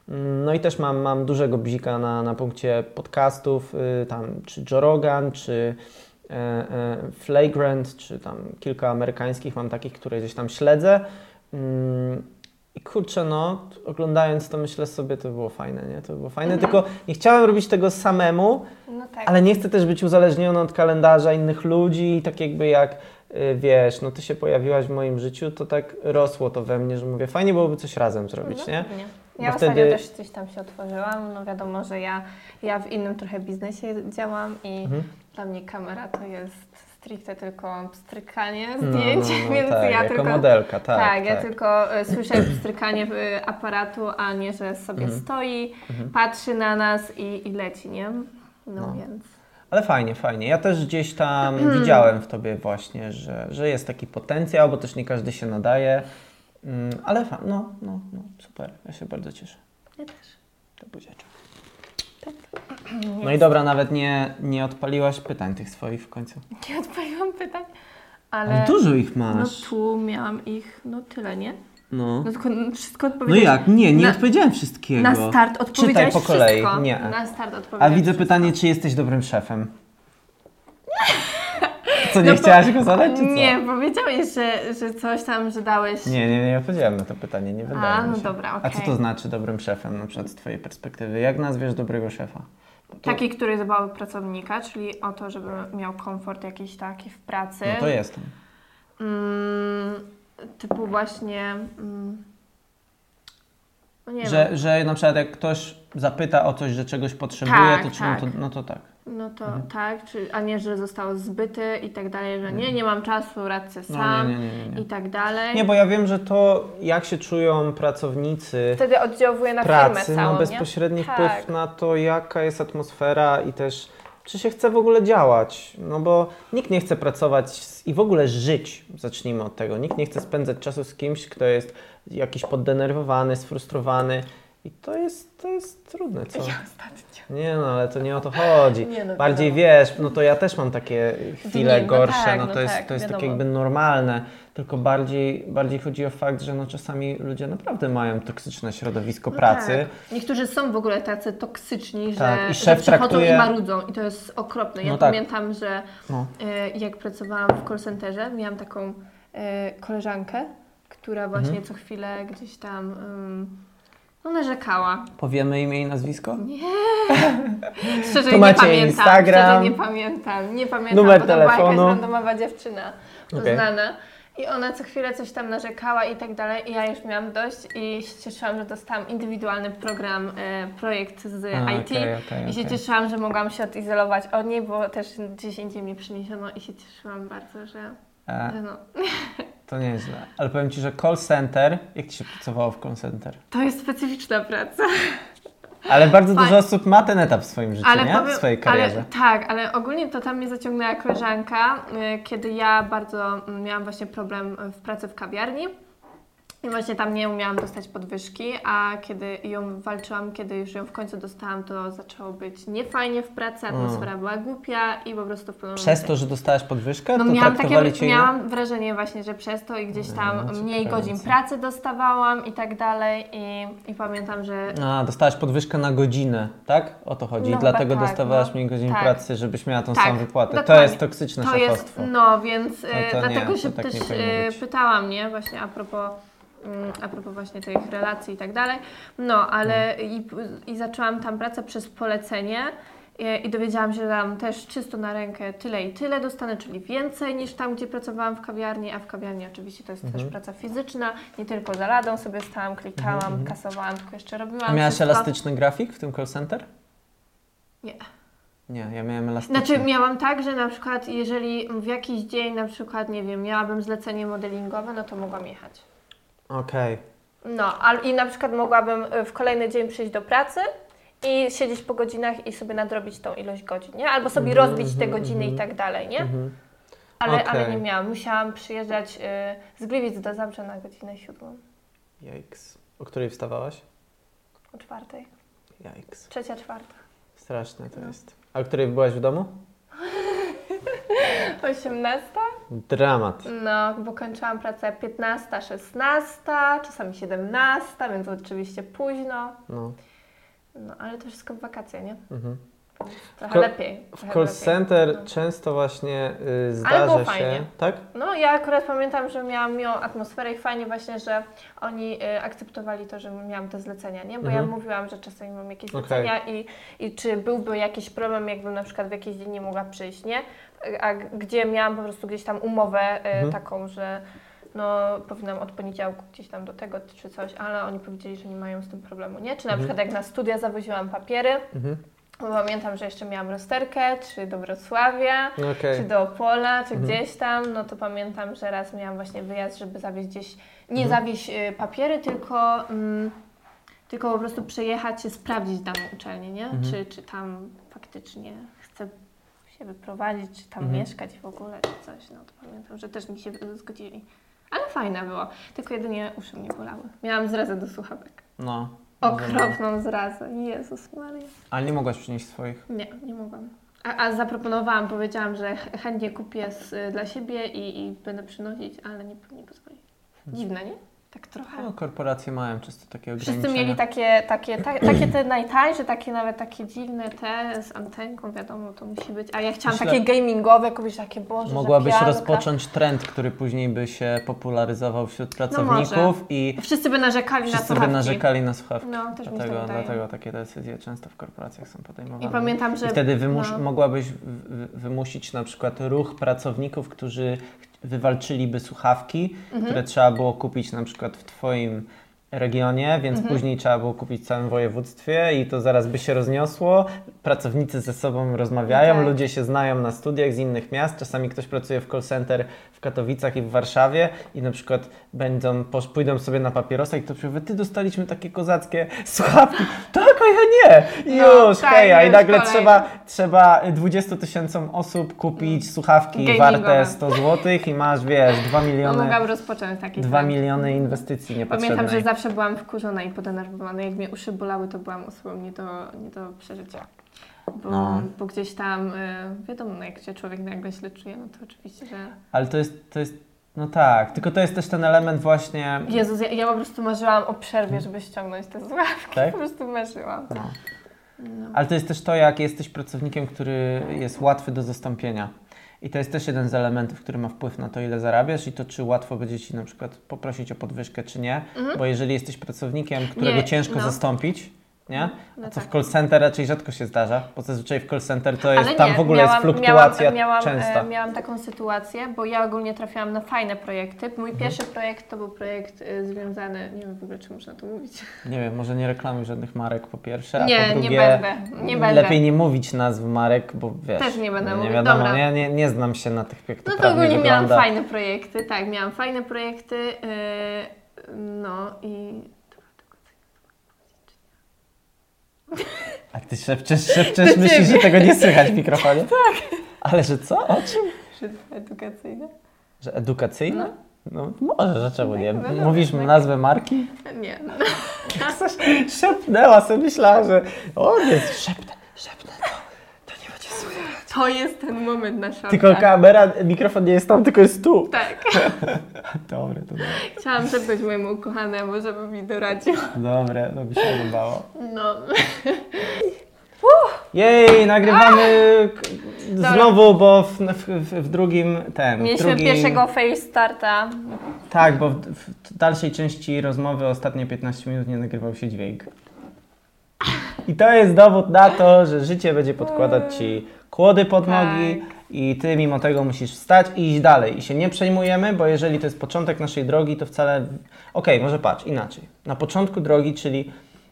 Mm, No i też mam, mam dużego bzika na, na punkcie podcastów, y, tam czy Joe Rogan, czy e, e, Flagrant, czy tam kilka amerykańskich mam takich, które gdzieś tam śledzę. Mm, I kurczę, no, oglądając to myślę sobie, to było fajne, nie? To było fajne, Mhm. tylko nie chciałem robić tego samemu, No tak. ale nie chcę też być uzależniony od kalendarza innych ludzi tak jakby jak, wiesz, no ty się pojawiłaś w moim życiu, to tak rosło to we mnie, że mówię, fajnie byłoby coś razem zrobić, No, nie? Bo Ja wtedy- ostatnio też gdzieś tam się otworzyłam. No wiadomo, że ja, ja w innym trochę biznesie działam i Mhm. dla mnie kamera to jest stricte tylko pstrykanie No, zdjęć, no, no, więc tak, ja jako tylko... modelka, tak. Tak, ja tak. tylko y, słyszę pstrykanie y, aparatu, a nie, że sobie Mhm. stoi, Mhm. patrzy na nas i, i leci, nie? No, No. więc... Ale fajnie, fajnie. Ja też gdzieś tam Hmm. widziałem w tobie właśnie, że, że jest taki potencjał, bo też nie każdy się nadaje. Mm, ale fa- no, no, no, super. Ja się bardzo cieszę. Ja też. To buziaczek. No i dobra, nawet nie, nie odpaliłaś pytań tych swoich w końcu. Nie odpaliłam pytań, ale... Ale dużo ich No masz. tu miałam ich, no tyle, nie? No. No tylko wszystko No odpowiedziałeś. jak? Nie, nie Na- odpowiedziałem wszystkiego. Na start odpowiedziałeś po kolei. wszystko. Nie. Na start A odpowiedziałeś widzę wszystko. pytanie, czy jesteś dobrym szefem? Co, nie No chciałaś go zadać, czy co? Nie, powiedziałeś, że, że coś tam, że dałeś... Nie, nie, nie odpowiedziałem na to pytanie, nie wydaje A, no się. dobra, A co to znaczy dobrym szefem, na przykład z Twojej perspektywy? Jak nazwiesz dobrego szefa? Bo to, Taki, który dbał o pracownika, czyli o to, żeby miał komfort jakiś taki w pracy. No to jestem. Mm, typu właśnie... Mm, no nie Że, wiem. że na przykład jak ktoś zapyta o coś, że czegoś potrzebuje, Tak, to czy tak. No, to, no to tak. No to Mhm. tak, czy, a nie, że został zbyty i tak dalej, że nie, nie mam czasu, radzę No, sam nie, nie, nie, nie, nie. i tak dalej. Nie, bo ja wiem, że to jak się czują pracownicy Wtedy oddziałuje na pracy firmę całą, ma bezpośredni nie? wpływ Tak. na to, jaka jest atmosfera i też czy się chce w ogóle działać. No bo nikt nie chce pracować i w ogóle żyć. Zacznijmy od tego. Nikt nie chce spędzać czasu z kimś, kto jest jakiś poddenerwowany, sfrustrowany. I to jest, to jest trudne, co? Ja ostatnio. Nie no, ale to nie o to chodzi. Nie, no Bardziej wiadomo. wiesz, no to ja też mam takie chwile Dni, no gorsze, tak, no no to jest, tak, to jest tak wiadomo. jakby normalne, tylko bardziej, bardziej chodzi o fakt, że no czasami ludzie naprawdę mają toksyczne środowisko No pracy. Tak. Niektórzy są w ogóle tacy toksyczni, że, Tak, i że szef przychodzą traktuje- i marudzą i to jest okropne. Ja No tak. pamiętam, że No. e, jak pracowałam w call centerze, miałam taką e, koleżankę, która właśnie Mhm. co chwilę gdzieś tam ym, no, narzekała. Powiemy imię i nazwisko? Szczerze Tu nie macie pamiętam. Instagram. Szczerze nie pamiętam. Nie pamiętam, Numer bo to była telefonu. jakaś randomowa dziewczyna Okej. znana. I ona co chwilę coś tam narzekała i tak dalej. I ja już miałam dość i się cieszyłam, że dostałam indywidualny program, e, projekt z A, IT. okej, okej, I się cieszyłam, że mogłam się odizolować od niej, bo też gdzieś indziej mnie przyniesiono i się cieszyłam bardzo, że, że no. to nieźle. Ale powiem Ci, że call center, jak Ci się pracowało w call center? To jest specyficzna praca. Ale bardzo dużo osób ma ten etap w swoim życiu, nie? w swojej karierze. Ale, tak, ale ogólnie to tam mnie zaciągnęła koleżanka, y, kiedy ja bardzo mm, miałam właśnie problem w pracy w kawiarni. I właśnie tam nie umiałam dostać podwyżki, a kiedy ją walczyłam, kiedy już ją w końcu dostałam, to zaczęło być niefajnie w pracy, atmosfera była głupia i po prostu w pewnym Przez momencie- to, że dostałaś podwyżkę, no to miałam, takie, Cię miałam wrażenie właśnie, że przez to i gdzieś tam No, mniej godzin pracy dostawałam i tak dalej i, i pamiętam, że A, dostałaś podwyżkę na godzinę, tak? O to chodzi. No I dlatego tak, dostawałaś no. mniej godzin Tak. pracy, żebyś miała tą Tak, samą wypłatę. To dokładnie. jest toksyczne To jest, szefostwo. no więc y, No to nie, dlatego to się tak też nie y, pytałam, nie, właśnie a propos, mm, a propos właśnie tych relacji i tak dalej. No, ale i, i zaczęłam tam pracę przez polecenie i, i dowiedziałam się, że tam też czysto na rękę tyle i tyle dostanę, czyli więcej niż tam, gdzie pracowałam w kawiarni, a w kawiarni oczywiście to jest Mhm. też praca fizyczna, nie tylko za ladą sobie stałam, klikałam, kasowałam, tylko jeszcze robiłam A miałaś wszystko. elastyczny grafik w tym call center? Nie. Nie, ja miałem elastyczny. Znaczy miałam tak, że na przykład jeżeli w jakiś dzień na przykład, nie wiem, miałabym zlecenie modelingowe, no to mogłam jechać. Okej. No, al- i na przykład mogłabym y, w kolejny dzień przyjść do pracy i siedzieć po godzinach i sobie nadrobić tą ilość godzin, nie? Albo sobie Mhm, rozbić te mhm, godziny i mhm. tak dalej, nie? Mhm. Ale, ale Okej. nie miałam. Musiałam przyjeżdżać y, z Gliwic do Zabrze na godzinę siódmą, Jajks. O której wstawałaś? o czwartej. Jajks. Trzecia, czwarta. Straszne to No. jest. A o której byłaś w domu? Osiemnasta? Dramat. No, bo kończyłam pracę 15, 16, czasami 17, więc oczywiście późno. No. No, ale to wszystko w wakacje, nie? Mhm. Trochę Ko- lepiej. W trochę call lepiej. center No. często właśnie y, Ale zdarza było się. fajnie. Tak? No, ja akurat pamiętam, że miałam miłą atmosferę i fajnie właśnie, że oni y, akceptowali to, że miałam te zlecenia, nie? Bo Mhm. ja mówiłam, że czasami mam jakieś Okej. zlecenia i, i czy byłby jakiś problem, jakbym na przykład w jakiś dzień nie mogła przyjść, nie? A gdzie miałam po prostu gdzieś tam umowę y, Mhm. taką, że no powinnam od poniedziałku gdzieś tam do tego czy coś, ale oni powiedzieli, że nie mają z tym problemu, nie? Czy na Mhm. przykład jak na studia zawoziłam papiery, Mhm. bo pamiętam, że jeszcze miałam rozterkę, czy do Wrocławia, Okej. czy do Opola, czy Mhm. gdzieś tam, no to pamiętam, że raz miałam właśnie wyjazd, żeby zawieźć gdzieś, nie Mhm. zawieźć y, papiery, tylko, mm, tylko po prostu przejechać się, sprawdzić daną uczelnię, nie? Mhm. Czy, czy tam faktycznie się wyprowadzić, czy tam Mhm. mieszkać w ogóle, czy coś, no to pamiętam, że też mi się zgodzili. Ale fajne było, tylko jedynie uszy mnie bolały. Miałam zrazę do słuchawek. No. Okropną zrazę, Jezus Maria. Ale nie mogłaś przynieść swoich. Nie, nie mogłam. A, a zaproponowałam, powiedziałam, że ch- chętnie kupię z, dla siebie i, i będę przynosić, ale nie, nie pozwoli. Dziwne, nie? Tak trochę. No, korporacje mają często takie ograniczenia. Wszyscy mieli takie, takie, ta, takie te najtańsze, takie nawet takie dziwne te z antenką, wiadomo, to musi być. A ja chciałam Myślę- takie gamingowe, kupić takie, boże, że Mogłabyś pianka. rozpocząć trend, który później by się popularyzował wśród No pracowników i Wszyscy by narzekali na wszyscy by słuchawki. narzekali na słuchawki. No, też mi Dlatego, wydaje. dlatego takie decyzje często w korporacjach są podejmowane. I pamiętam, że... I wtedy wymus- no. mogłabyś w- w- wymusić na przykład ruch pracowników, którzy wywalczyliby słuchawki, Mhm. które trzeba było kupić na przykład w Twoim regionie, więc Mhm. później trzeba było kupić w całym województwie i to zaraz by się rozniosło. Pracownicy ze sobą rozmawiają, No tak. ludzie się znają na studiach z innych miast. Czasami ktoś pracuje w call center w Katowicach i w Warszawie i na przykład będą, pójdą sobie na papierosa i ktoś powie, ty dostaliśmy takie kozackie słuchawki. tak, a ja nie. No, Już, tak, heja. I nagle trzeba, trzeba 20 tysiącom osób kupić słuchawki Gamingowe. warte 100 zł i masz, wiesz, 2 No, miliony, mogłam rozpocząć taki 2 trend. miliony inwestycji niepotrzebnej. Pamiętam, że zawsze byłam wkurzona i podenerwowana. Jak mnie uszy bolały, to byłam osobą nie do, nie do przeżycia. Bo, No. bo gdzieś tam, y, wiadomo, no jak się człowiek nagle źle czuje, no to oczywiście, że... Ale to jest, to jest, no tak, tylko to jest też ten element właśnie, Jezus, ja, ja po prostu marzyłam o przerwie, żeby ściągnąć te słuchawki. tak? Po prostu marzyłam. No. No. Ale to jest też to, jak jesteś pracownikiem, który jest łatwy do zastąpienia. I to jest też jeden z elementów, który ma wpływ na to, ile zarabiasz i to, czy łatwo będzie Ci na przykład poprosić o podwyżkę, czy nie. Mhm. Bo jeżeli jesteś pracownikiem, którego Nie, ciężko no. zastąpić, nie? No A co tak. w call center raczej rzadko się zdarza, bo zazwyczaj w call center to jest, Ale tam nie, w ogóle miałam, jest fluktuacja miałam, miałam, częsta. E, miałam taką sytuację, bo ja ogólnie trafiłam na fajne projekty. Mhm. Mój pierwszy projekt to był projekt e, związany, nie wiem w ogóle czy można to mówić. Nie wiem, może nie reklamuj żadnych marek po pierwsze, a nie, po drugie nie będę, nie będę. lepiej nie mówić nazw marek, bo wiesz, Też nie będę nie mówić, wiadomo, dobra. nie, nie, nie znam się na tych, jak to No to ogólnie miałam wygląda. fajne projekty, tak, miałam fajne projekty, yy, no i... A ty szepczesz, szepczesz, myślisz, że tego nie słychać w mikrofonie? Tak. Ale że co? O czym? edukacyjne? Że edukacyjne? No, może, że czemu nie? No dobra, Mówisz tak. nazwę marki? Nie. Coś szepnęła sobie, myślała, że o nie, szepnę, szepnę, to, nie. To jest ten moment na szopę. Tylko kamera, mikrofon nie jest tam, tylko jest tu. Tak. Dobre, to dobre. Chciałam szepnąć mojemu ukochanemu, żeby mi doradził. Dobre, to mi się podobało. No. Jej, nagrywamy k- Dobra. znowu, bo w, w, w, w drugim ten. Mieliśmy drugim, pierwszego face starta. Tak, bo w, w dalszej części rozmowy ostatnie 15 minut nie nagrywał się dźwięk. I to jest dowód na to, że życie będzie podkładać ci kłody pod Tak. nogi i ty mimo tego musisz wstać i iść dalej. I się nie przejmujemy, bo jeżeli to jest początek naszej drogi, to wcale... Okej, może patrz, inaczej. Na początku drogi, czyli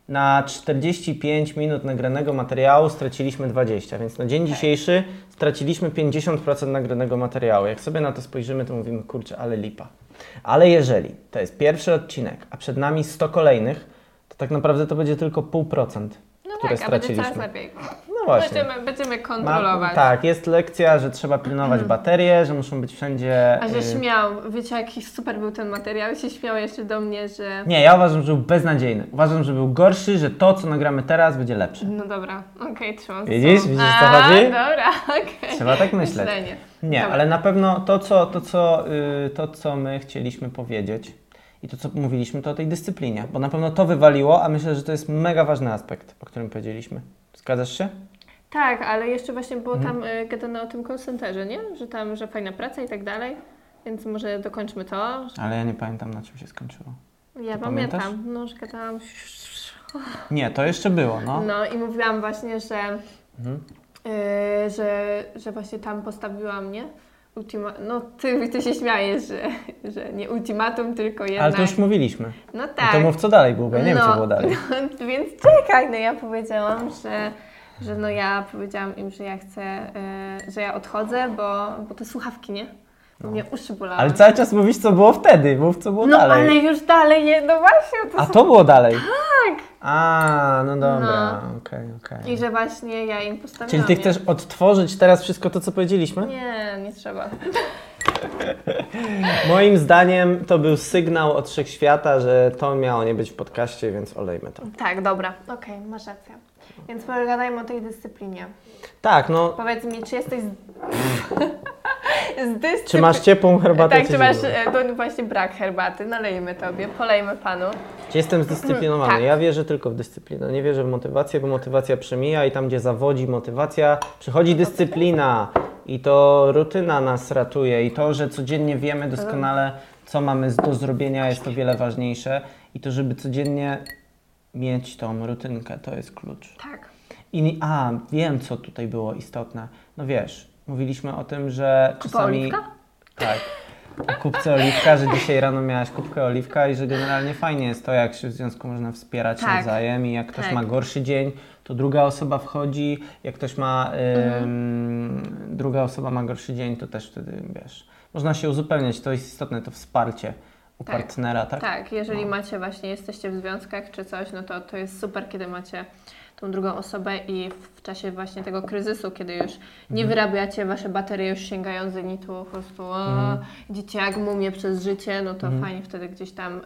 na 45 minut nagranego materiału straciliśmy 20, więc na dzień dzisiejszy straciliśmy 50% nagranego materiału. Jak sobie na to spojrzymy, to mówimy, kurczę, ale lipa. Ale jeżeli to jest pierwszy odcinek, a przed nami 100 kolejnych, to tak naprawdę to będzie tylko 0,5%, No które tak, a będzie straciliśmy. coraz lepiej. No właśnie. Będziemy, będziemy Ma, kontrolować. tak, jest lekcja, że trzeba pilnować baterie, że muszą być wszędzie. A że y, śmiał, wiecie jaki super był ten materiał, się śmiał jeszcze do mnie, że... Nie, ja uważam, że był beznadziejny. Uważam, że był gorszy, że to, co nagramy teraz, będzie lepsze. No dobra, okej, trzymam za Widzisz? Widzisz, co chodzi? dobra, okej. Trzeba tak myśleć. Myślenie. Nie, Dobra. ale na pewno to, co, to, co, y, to, co my chcieliśmy powiedzieć i to, co mówiliśmy, to o tej dyscyplinie, bo na pewno to wywaliło, a myślę, że to jest mega ważny aspekt, o którym powiedzieliśmy. Zgadzasz się? Tak, ale jeszcze właśnie było Mhm. tam y, gadane o tym call centerze, nie? Że tam, że fajna praca i tak dalej. Więc może dokończmy to. Ale ja nie pamiętam, na czym się skończyło. Ja Ty pamiętam, pamiętasz? no, że gadałam. Nie, to jeszcze było, no. No i mówiłam właśnie, że, Mhm. y, że, że właśnie tam postawiła mnie. Ultima- no ty, ty się śmiejesz, że, że nie ultimatum, tylko jednak. Ale to już mówiliśmy. No No tak. to mów, co dalej było, bo ja nie wiem, No, co było dalej. No, więc czekaj, no ja powiedziałam, że, że no ja powiedziałam im, że ja chcę, y, że ja odchodzę, bo, bo te słuchawki, nie? Bo mnie uszy bolały. No. Ale cały czas mówisz, co było wtedy, mów, co było No dalej. ale już dalej, nie, no właśnie. To A są- to było dalej? Tak. A, no dobra, No. okej, okej. I że właśnie ja im postawiłam. Czyli ty nie? chcesz odtworzyć teraz wszystko to, co powiedzieliśmy? Nie, nie trzeba. Moim zdaniem to był sygnał od wszechświata, że to miało nie być w podcaście, więc olejmy to. Tak, dobra. Okej, masz rację. Więc pogadajmy o tej dyscyplinie. Tak, no, Powiedz mi, czy jesteś z, z dyscyplin... czy masz ciepłą herbatę, Tak, czy masz e, to właśnie brak herbaty. Nalejmy tobie, polejmy panu. Czy jestem zdyscyplinowany? Tak. Ja wierzę tylko w dyscyplinę. Nie wierzę w motywację, bo motywacja przemija i tam, gdzie zawodzi motywacja, przychodzi dyscyplina i to rutyna nas ratuje i to, że codziennie wiemy doskonale, co mamy do zrobienia, jest to wiele ważniejsze i to, żeby codziennie mieć tą rutynkę, to jest klucz. Tak. I a, wiem, co tutaj było istotne. No wiesz, mówiliśmy o tym, że czasami... oliwka? Tak. O kubce oliwka, że dzisiaj rano miałaś kubkę oliwka i że generalnie fajnie jest to, jak się w związku można wspierać Tak. nawzajem i jak ktoś Tak. ma gorszy dzień, to druga osoba wchodzi, jak ktoś ma, ym, druga osoba ma gorszy dzień, to też wtedy, wiesz, można się uzupełniać, to jest istotne, to wsparcie. U Tak. partnera, tak? Tak, jeżeli No. macie właśnie, jesteście w związkach czy coś, no to to jest super, kiedy macie tą drugą osobę i w czasie właśnie tego kryzysu, kiedy już nie Mhm. wyrabiacie, wasze baterie już sięgają zenitu, po prostu o, Mhm. idziecie jak mumie przez życie, no to Mhm. fajnie wtedy gdzieś tam y,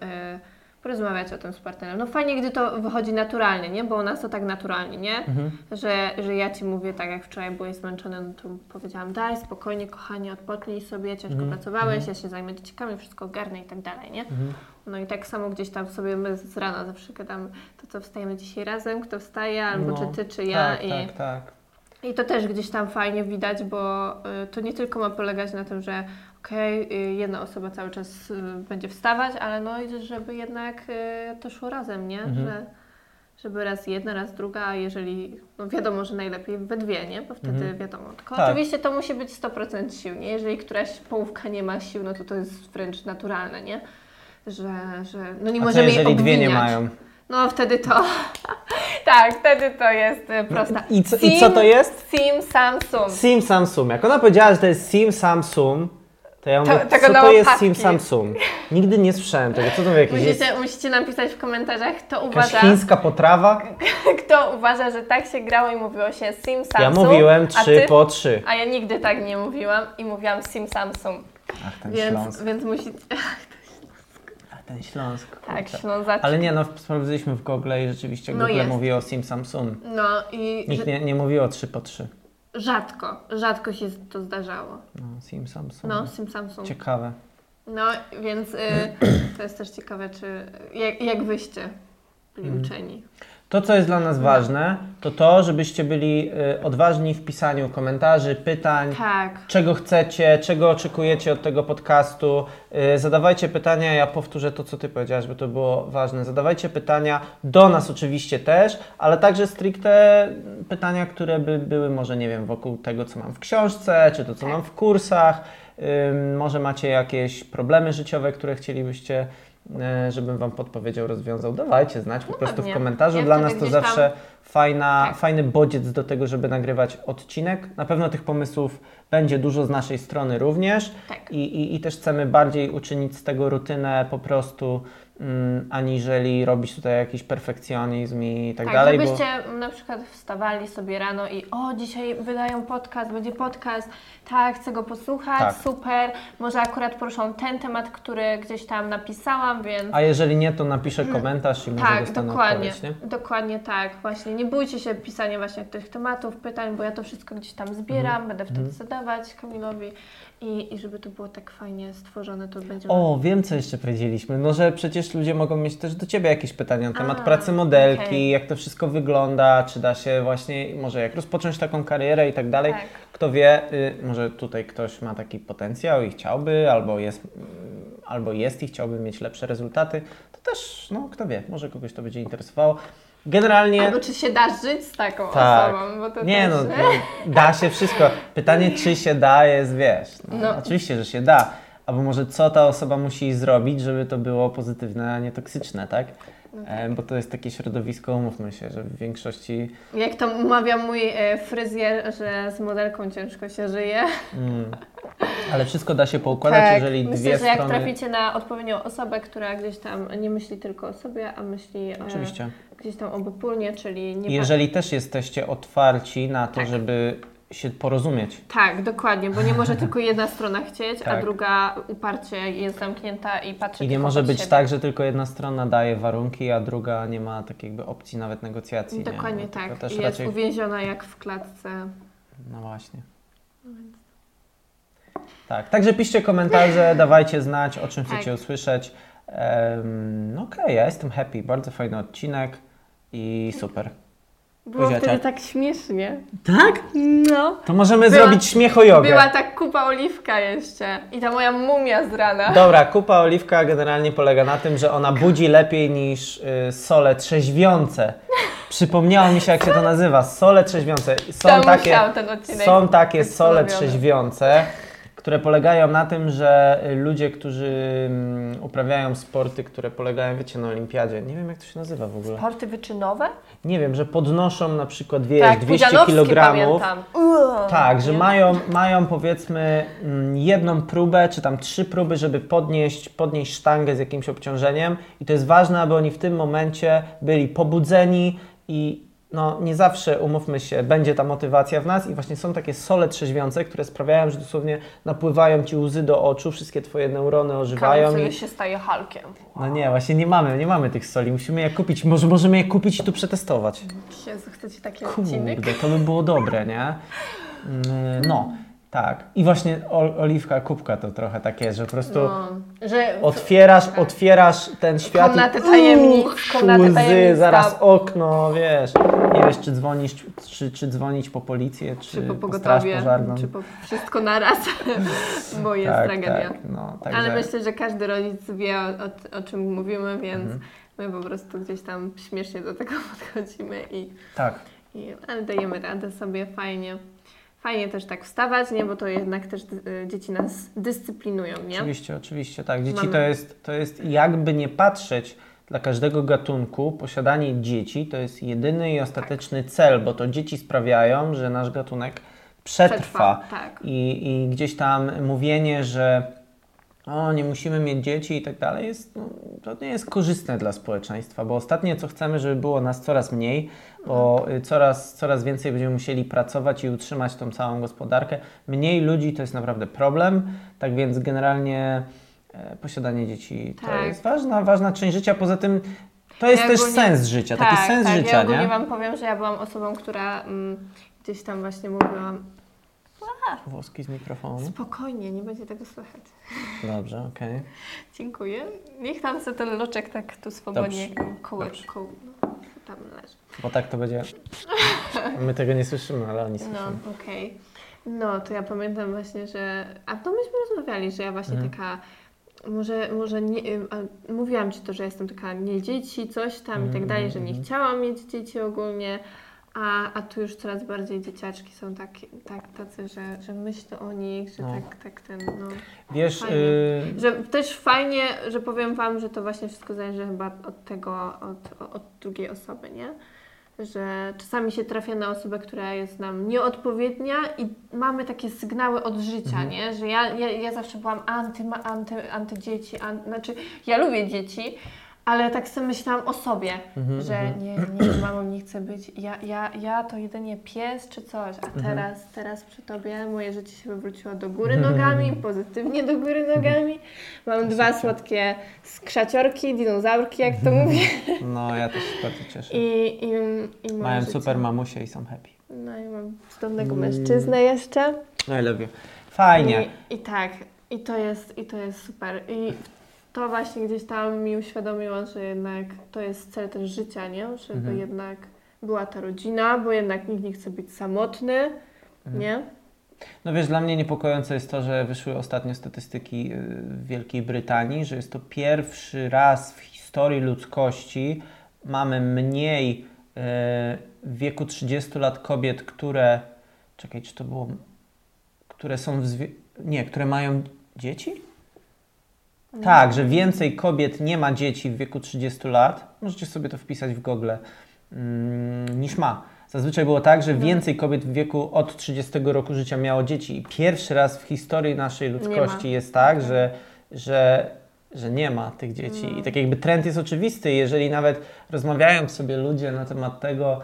porozmawiać o tym z partnerem. No fajnie, gdy to wychodzi naturalnie, nie? Bo u nas to tak naturalnie, nie? Mhm. Że, że ja Ci mówię, tak jak wczoraj byłeś zmęczony, no to powiedziałam, daj spokojnie, kochanie, odpocznij sobie, ciężko Mhm. pracowałeś, Mhm. ja się zajmę dzieciakami, wszystko ogarnę i tak dalej, nie? Mhm. No i tak samo gdzieś tam sobie my z rana zawsze gadamy, to co wstajemy dzisiaj razem, kto wstaje, albo No, czy Ty, czy ja. Tak, i, tak, tak. I to też gdzieś tam fajnie widać, bo y, to nie tylko ma polegać na tym, że okej, y, jedna osoba cały czas y, będzie wstawać, ale no i żeby jednak y, to szło razem, nie? Mhm. Że, żeby raz jedna, raz druga, a jeżeli, no wiadomo, że najlepiej we dwie, nie? Bo wtedy Mhm. wiadomo. Tylko Tak. oczywiście to musi być 100% sił, nie? Jeżeli któraś połówka nie ma sił, no to to jest wręcz naturalne, nie? Że, że no nie A możemy jej jeżeli dwie nie obwiniać. mają? No wtedy to, tak, wtedy to jest y, prosta. I co, I co to jest? Sim Samsung. Sim Samsung. Jak ona powiedziała, że to jest Sim Samsung, to ja mówię, To- co to jest. Sim Samsung? Nigdy nie słyszałem tego. Co to jakieś jest? Musicie, musicie napisać w komentarzach, kto Jakaś uważa, chińska potrawa? kto uważa, że tak się grało i mówiło się Sim Samsung. Ja mówiłem a trzy ty- po trzy. A ja nigdy tak nie mówiłam i mówiłam Sim Samsung. Ach, ten Więc, Śląsk. więc musicie. Ach, ten Śląsk. Tak, kurczę. Ślązaczki. Ale nie, no sprawdziliśmy w Google i rzeczywiście No Google jest. mówi o Sim Samsung. No i Nikt nie, nie mówi o 3 po 3. rzadko, rzadko się to zdarzało. No, Sim Samsung. No, Sim Samsung. Ciekawe. No, więc y, to jest też ciekawe, czy jak, jak wyście byli Mhm. uczeni. To, co jest dla nas ważne, to to, żebyście byli y, odważni w pisaniu komentarzy, pytań, Tak. czego chcecie, czego oczekujecie od tego podcastu. Y, Zadawajcie pytania, ja powtórzę to, co Ty powiedziałaś, bo to było ważne. Zadawajcie pytania do nas oczywiście też, ale także stricte pytania, które by były może, nie wiem, wokół tego, co mam w książce, czy to, co Tak. mam w kursach. Ym, Może macie jakieś problemy życiowe, które chcielibyście, żebym Wam podpowiedział, rozwiązał. Dawajcie znać po No prostu w pewnie. komentarzu. Ja Dla nas to gdzieś tam- zawsze fajna, Tak. fajny bodziec do tego, żeby nagrywać odcinek. Na pewno tych pomysłów będzie dużo z naszej strony również Tak. i, i, i też chcemy bardziej uczynić z tego rutynę po prostu, mm, aniżeli robić tutaj jakiś perfekcjonizm i tak, Tak, dalej. Bo... żebyście na przykład wstawali sobie rano i o, dzisiaj wydają podcast, będzie podcast, tak, chcę go posłuchać, Tak. super, może akurat poruszą ten temat, który gdzieś tam napisałam, więc A jeżeli nie, to napiszę komentarz i może tak, dostanę dokładnie, odpowiedź, nie? dokładnie tak, właśnie, nie bójcie się pisania właśnie tych tematów, pytań, bo ja to wszystko gdzieś tam zbieram, Mhm. będę wtedy zadawać Kamilowi i, i żeby to było tak fajnie stworzone, to będzie... O, wiem co jeszcze powiedzieliśmy. No, że przecież ludzie mogą mieć też do Ciebie jakieś pytania na temat A, pracy modelki, okej. jak to wszystko wygląda, czy da się właśnie, może jak rozpocząć taką karierę i tak dalej. Tak. Kto wie, y, może tutaj ktoś ma taki potencjał i chciałby, albo jest, mm, albo jest i chciałby mieć lepsze rezultaty, to też, no kto wie, może kogoś to będzie interesowało. Generalnie... Albo czy się da żyć z taką Tak. osobą, bo to Nie też... no, no, da się wszystko. Pytanie, czy się da, jest wiesz. No, No. Oczywiście, że się da. Albo może co ta osoba musi zrobić, żeby to było pozytywne, a nie toksyczne, tak? No E, bo to jest takie środowisko, umówmy się, że w większości. Jak to mawia mój e, fryzjer, że z modelką ciężko się żyje. Mm, ale wszystko da się poukładać, jeżeli Tak, Myślę, dwie że jak strony. traficie na odpowiednią osobę, która gdzieś tam nie myśli tylko o sobie, a myśli e, Oczywiście. gdzieś tam obopólnie, czyli nie jeżeli też jesteście otwarci na to, Tak. żeby się porozumieć. Tak, dokładnie, bo nie może tylko jedna strona chcieć, a Tak. druga uparcie jest zamknięta i patrzy I nie może być siebie. tak, że tylko jedna strona daje warunki, a druga nie ma takiej jakby opcji nawet negocjacji. nie? Dokładnie No, tak. Też I jest raczej... uwięziona jak w klatce. No właśnie. Tak, także piszcie komentarze, dawajcie znać, o czym Tak. chcecie usłyszeć. Um, no okej, ja jestem happy, bardzo fajny odcinek i super. Było Buziaczek. wtedy tak śmiesznie. Tak? No. To możemy Była- zrobić śmiechojogę. Była tak kupa oliwka jeszcze. I ta moja mumia z rana. Dobra, kupa oliwka generalnie polega na tym, że ona budzi lepiej niż y, sole trzeźwiące. Przypomniało mi się, jak się to nazywa. Sole trzeźwiące. Są Kto takie, ten odcinek są takie sole trzeźwiące, które polegają na tym, że ludzie, którzy mm, uprawiają sporty, które polegają, wiecie, na olimpiadzie, nie wiem jak to się nazywa w ogóle. Sporty wyczynowe? Nie wiem, że podnoszą na przykład, wiesz, tak, 200 Pudzianowski kg. Tak, że mają, mają powiedzmy mm, jedną próbę, czy tam trzy próby, żeby podnieść, podnieść sztangę z jakimś obciążeniem i to jest ważne, aby oni w tym momencie byli pobudzeni i no, nie zawsze, umówmy się, będzie ta motywacja w nas i właśnie są takie sole trzeźwiące, które sprawiają, że dosłownie napływają Ci łzy do oczu, wszystkie Twoje neurony ożywają Kamil i... się staje Halkiem. No nie, właśnie nie mamy, nie mamy tych soli, musimy je kupić, może możemy je kupić i tu przetestować. Jezu, chcecie taki odcinek? Kurde, to by było dobre, nie? Mm, No, tak. I właśnie ol, oliwka kubka to trochę tak jest, że po prostu No, że otwierasz, otwierasz ten świat Komnaty tajemnic, uch, komnaty łzy, tajemnic, zaraz tak. okno, wiesz. Nie wiesz, czy dzwonić, czy, czy dzwonić po policję, czy, czy po pogotowie, pożarną. czy po wszystko naraz, bo jest tak, tragedia. tak, no, także, Ale myślę, że każdy rodzic wie o, o, o czym mówimy, więc Mhm. my po prostu gdzieś tam śmiesznie do tego podchodzimy i, tak. i ale dajemy radę sobie fajnie. Fajnie też tak wstawać, nie? Bo to jednak też y, dzieci nas dyscyplinują, nie? Oczywiście, oczywiście, tak. Dzieci Mamy- to jest, to jest jakby nie patrzeć dla każdego gatunku, posiadanie dzieci to jest jedyny i ostateczny cel, bo to dzieci sprawiają, że nasz gatunek przetrwa. Tak. I, I gdzieś tam mówienie, że o, nie musimy mieć dzieci i tak dalej, jest, no, to nie jest korzystne dla społeczeństwa, bo ostatnie co chcemy, żeby było nas coraz mniej, bo y, coraz, coraz więcej będziemy musieli pracować i utrzymać tą całą gospodarkę. Mniej ludzi to jest naprawdę problem, tak więc generalnie e, posiadanie dzieci to Tak. jest ważna, ważna część życia, poza tym to jest Ja też ogólnie- sens życia, taki sens tak. życia, ja nie? Wam powiem, że ja byłam osobą, która mm, gdzieś tam właśnie mówiłam Włoski z mikrofonu. spokojnie, nie będzie tego słychać. Dobrze, okej. Dziękuję. Niech tam sobie ten loczek tak tu swobodnie no, tam leży. Bo tak to będzie. My tego nie słyszymy, ale oni słyszą. No, okej. No, to ja pamiętam właśnie, że... A to myśmy rozmawiali, że ja właśnie Mhm. taka... Może, może nie, mówiłam Ci to, że jestem taka nie dzieci, coś tam i tak Mhm, dalej, że nie mhm. chciałam mieć dzieci ogólnie, a, a tu już coraz bardziej dzieciaczki są tak, tak tacy, że, że myślę o nich, że No. tak, tak ten, no... Wiesz, y, Że też fajnie, że powiem Wam, że to właśnie wszystko zależy chyba od tego, od, od drugiej osoby, nie? Że czasami się trafia na osobę, która jest nam nieodpowiednia i mamy takie sygnały od życia, Mhm. nie? Że ja, ja, ja zawsze byłam anty, anty, anty dzieci, an, znaczy ja lubię dzieci, ale tak sobie myślałam o sobie, Mhm, że mhm. nie, nie, mamą nie chcę być, ja, ja, ja to jedynie pies czy coś, a Mhm. teraz, teraz przy Tobie moje życie się wywróciło do góry nogami, pozytywnie do góry nogami. Mam dwa słodkie skrzaciorki, dinozaurki, jak to mówię. no ja też się bardzo cieszę. I, i, i Mają życie. super mamusie i są happy. No i mam cudownego Mm. mężczyznę jeszcze. I love you. Fajnie. I, I tak, i to jest, i to jest super. I to właśnie gdzieś tam mi uświadomiło, że jednak to jest cel też życia, nie? Żeby Mhm. jednak była ta rodzina, bo jednak nikt nie chce być samotny, Mhm. nie? No wiesz, dla mnie niepokojące jest to, że wyszły ostatnio statystyki y, w Wielkiej Brytanii, że jest to pierwszy raz w historii ludzkości mamy mniej y, w wieku 30 lat kobiet, które. Czekaj, czy to było. Które są w zwie... Nie, które mają dzieci? Tak, że więcej kobiet nie ma dzieci w wieku 30 lat. Możecie sobie to wpisać w Google mm, niż ma. Zazwyczaj było tak, że No. więcej kobiet w wieku od 30 roku życia miało dzieci. I pierwszy raz w historii naszej ludzkości jest tak, że, że, że nie ma tych dzieci. No. I tak jakby trend jest oczywisty. Jeżeli nawet rozmawiają sobie ludzie na temat tego,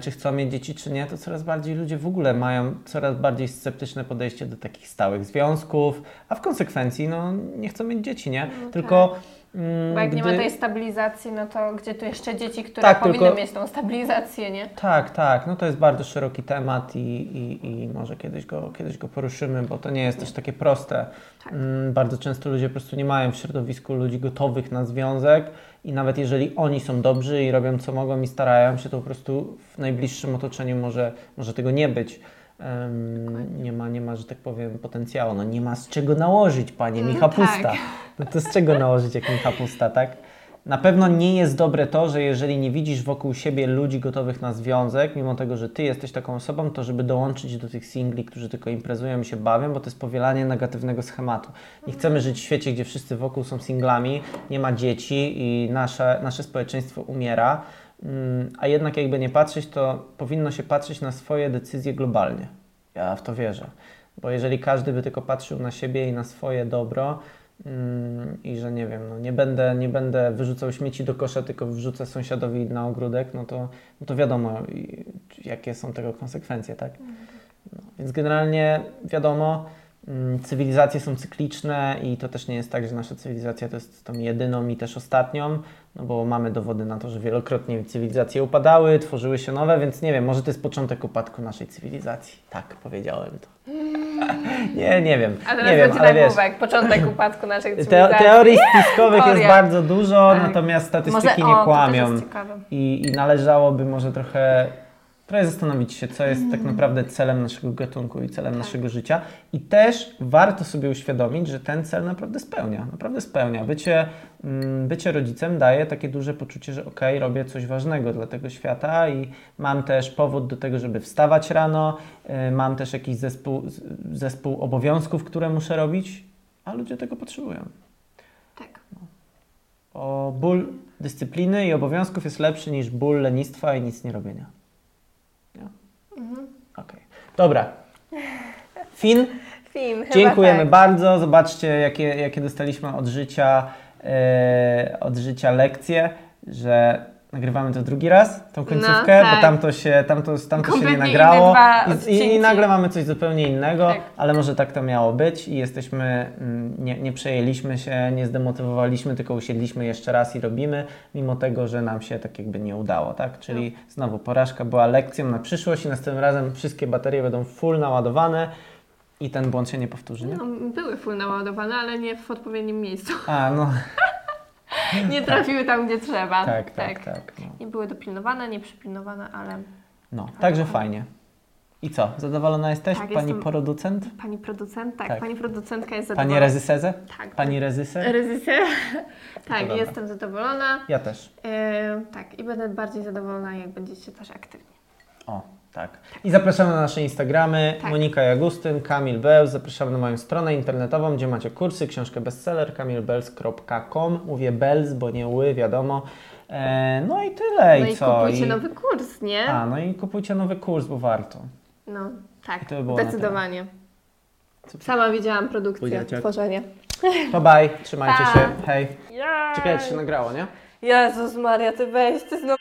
czy chcą mieć dzieci, czy nie, to coraz bardziej ludzie w ogóle mają coraz bardziej sceptyczne podejście do takich stałych związków, a w konsekwencji no, nie chcą mieć dzieci, nie? No Tylko mm, Bo jak nie ma gdy- tej stabilizacji, no to gdzie tu jeszcze dzieci, które Tak, powinny tylko- mieć tą stabilizację, nie? Tak, tak. No to jest bardzo szeroki temat i, i, i może kiedyś go, kiedyś go poruszymy, bo to nie jest też takie proste. Tak. Mm, Bardzo często ludzie po prostu nie mają w środowisku ludzi gotowych na związek i nawet jeżeli oni są dobrzy i robią co mogą i starają się, to po prostu w najbliższym otoczeniu może, może tego nie być. Dokładnie. nie ma, nie ma, że tak powiem, potencjału. No nie ma z czego nałożyć, panie Mm, Micha Pusta. tak. No to z czego nałożyć jak Micha Pusta, tak? Na pewno nie jest dobre to, że jeżeli nie widzisz wokół siebie ludzi gotowych na związek, mimo tego, że ty jesteś taką osobą, to żeby dołączyć do tych singli, którzy tylko imprezują i się bawią, bo to jest powielanie negatywnego schematu. Nie chcemy żyć w świecie, gdzie wszyscy wokół są singlami, nie ma dzieci i nasze, nasze społeczeństwo umiera. Mm, A jednak jakby nie patrzeć, to powinno się patrzeć na swoje decyzje globalnie. Ja w to wierzę. Bo jeżeli każdy by tylko patrzył na siebie i na swoje dobro i że nie wiem, no nie, będę, nie będę wyrzucał śmieci do kosza, tylko wrzucę sąsiadowi na ogródek, no to, no to wiadomo, jakie są tego konsekwencje, tak? No, więc generalnie wiadomo, mm, cywilizacje są cykliczne i to też nie jest tak, że nasza cywilizacja to jest tą jedyną i też ostatnią, no bo mamy dowody na to, że wielokrotnie cywilizacje upadały, tworzyły się nowe, więc nie wiem, może to jest początek upadku naszej cywilizacji. Tak, powiedziałem to. nie, nie wiem. A nie teraz wiem, będzie ale wiesz, nagłówek, początek upadku naszej te, cywilizacji. teorii spiskowych jest bardzo dużo, Tak. natomiast statystyki Może, nie o, kłamią. też jest ciekawe. I, I należałoby może trochę, trochę zastanowić się, co jest tak naprawdę celem naszego gatunku i celem Mm. Tak. naszego życia. I też warto sobie uświadomić, że ten cel naprawdę spełnia. Naprawdę spełnia. Bycie, mm, bycie rodzicem daje takie duże poczucie, że okej, robię coś ważnego dla tego świata i mam też powód do tego, żeby wstawać rano, y, mam też jakiś zespół, zespół obowiązków, które muszę robić, a ludzie tego potrzebują. Tak. Bo ból dyscypliny i obowiązków jest lepszy niż ból lenistwa i nic nie robienia. Mhm. Okej. Dobra. Fin, chyba dziękujemy tak. bardzo. Zobaczcie, jakie, jakie dostaliśmy od życia, e, od życia lekcje, że nagrywamy to drugi raz, tą końcówkę, tak. bo tamto się, tamto, tamto się nie nagrało. I, i, I nagle mamy coś zupełnie innego, Tak. ale może tak to miało być i jesteśmy, mm, nie, nie przejęliśmy się, nie zdemotywowaliśmy, tylko usiedliśmy jeszcze raz i robimy, mimo tego, że nam się tak jakby nie udało, tak? Czyli No. znowu porażka była lekcją na przyszłość i następnym razem wszystkie baterie będą full naładowane i ten błąd się nie powtórzy, nie? No, były full naładowane, ale nie w odpowiednim miejscu. A, no, Nie trafiły tam, gdzie trzeba. tak, tak, tak. No, Nie były dopilnowane, nie przypilnowane, ale no. także fajnie. I co, zadowolona jesteś, Tak, pani jestem- producent? pani producent, tak, Tak. pani producentka jest Pani zadowolona. rezyserze? Tak. Pani rezyser? Rezyser. tak, dobra. jestem zadowolona. Ja też. E, tak, i będę bardziej zadowolona, jak będziecie też aktywni. O, tak. I zapraszamy na nasze Instagramy. Tak. Monika Jagustyn, Kamil Bełz. Zapraszamy na moją stronę internetową, gdzie macie kursy, książkę bestseller, kamilbels.com. Mówię Belz, bo nie ły, wiadomo. E, no i tyle. No I i co? kupujcie I- nowy kurs, nie? A, no i kupujcie nowy kurs, bo warto. No, tak, I to by zdecydowanie. Sama widziałam produkcję, tworzenie. To bye, trzymajcie Pa. się. Hej. Ja. Czekaj, czy się nagrało, nie? Jezus Maria, ty weź, ty znowu...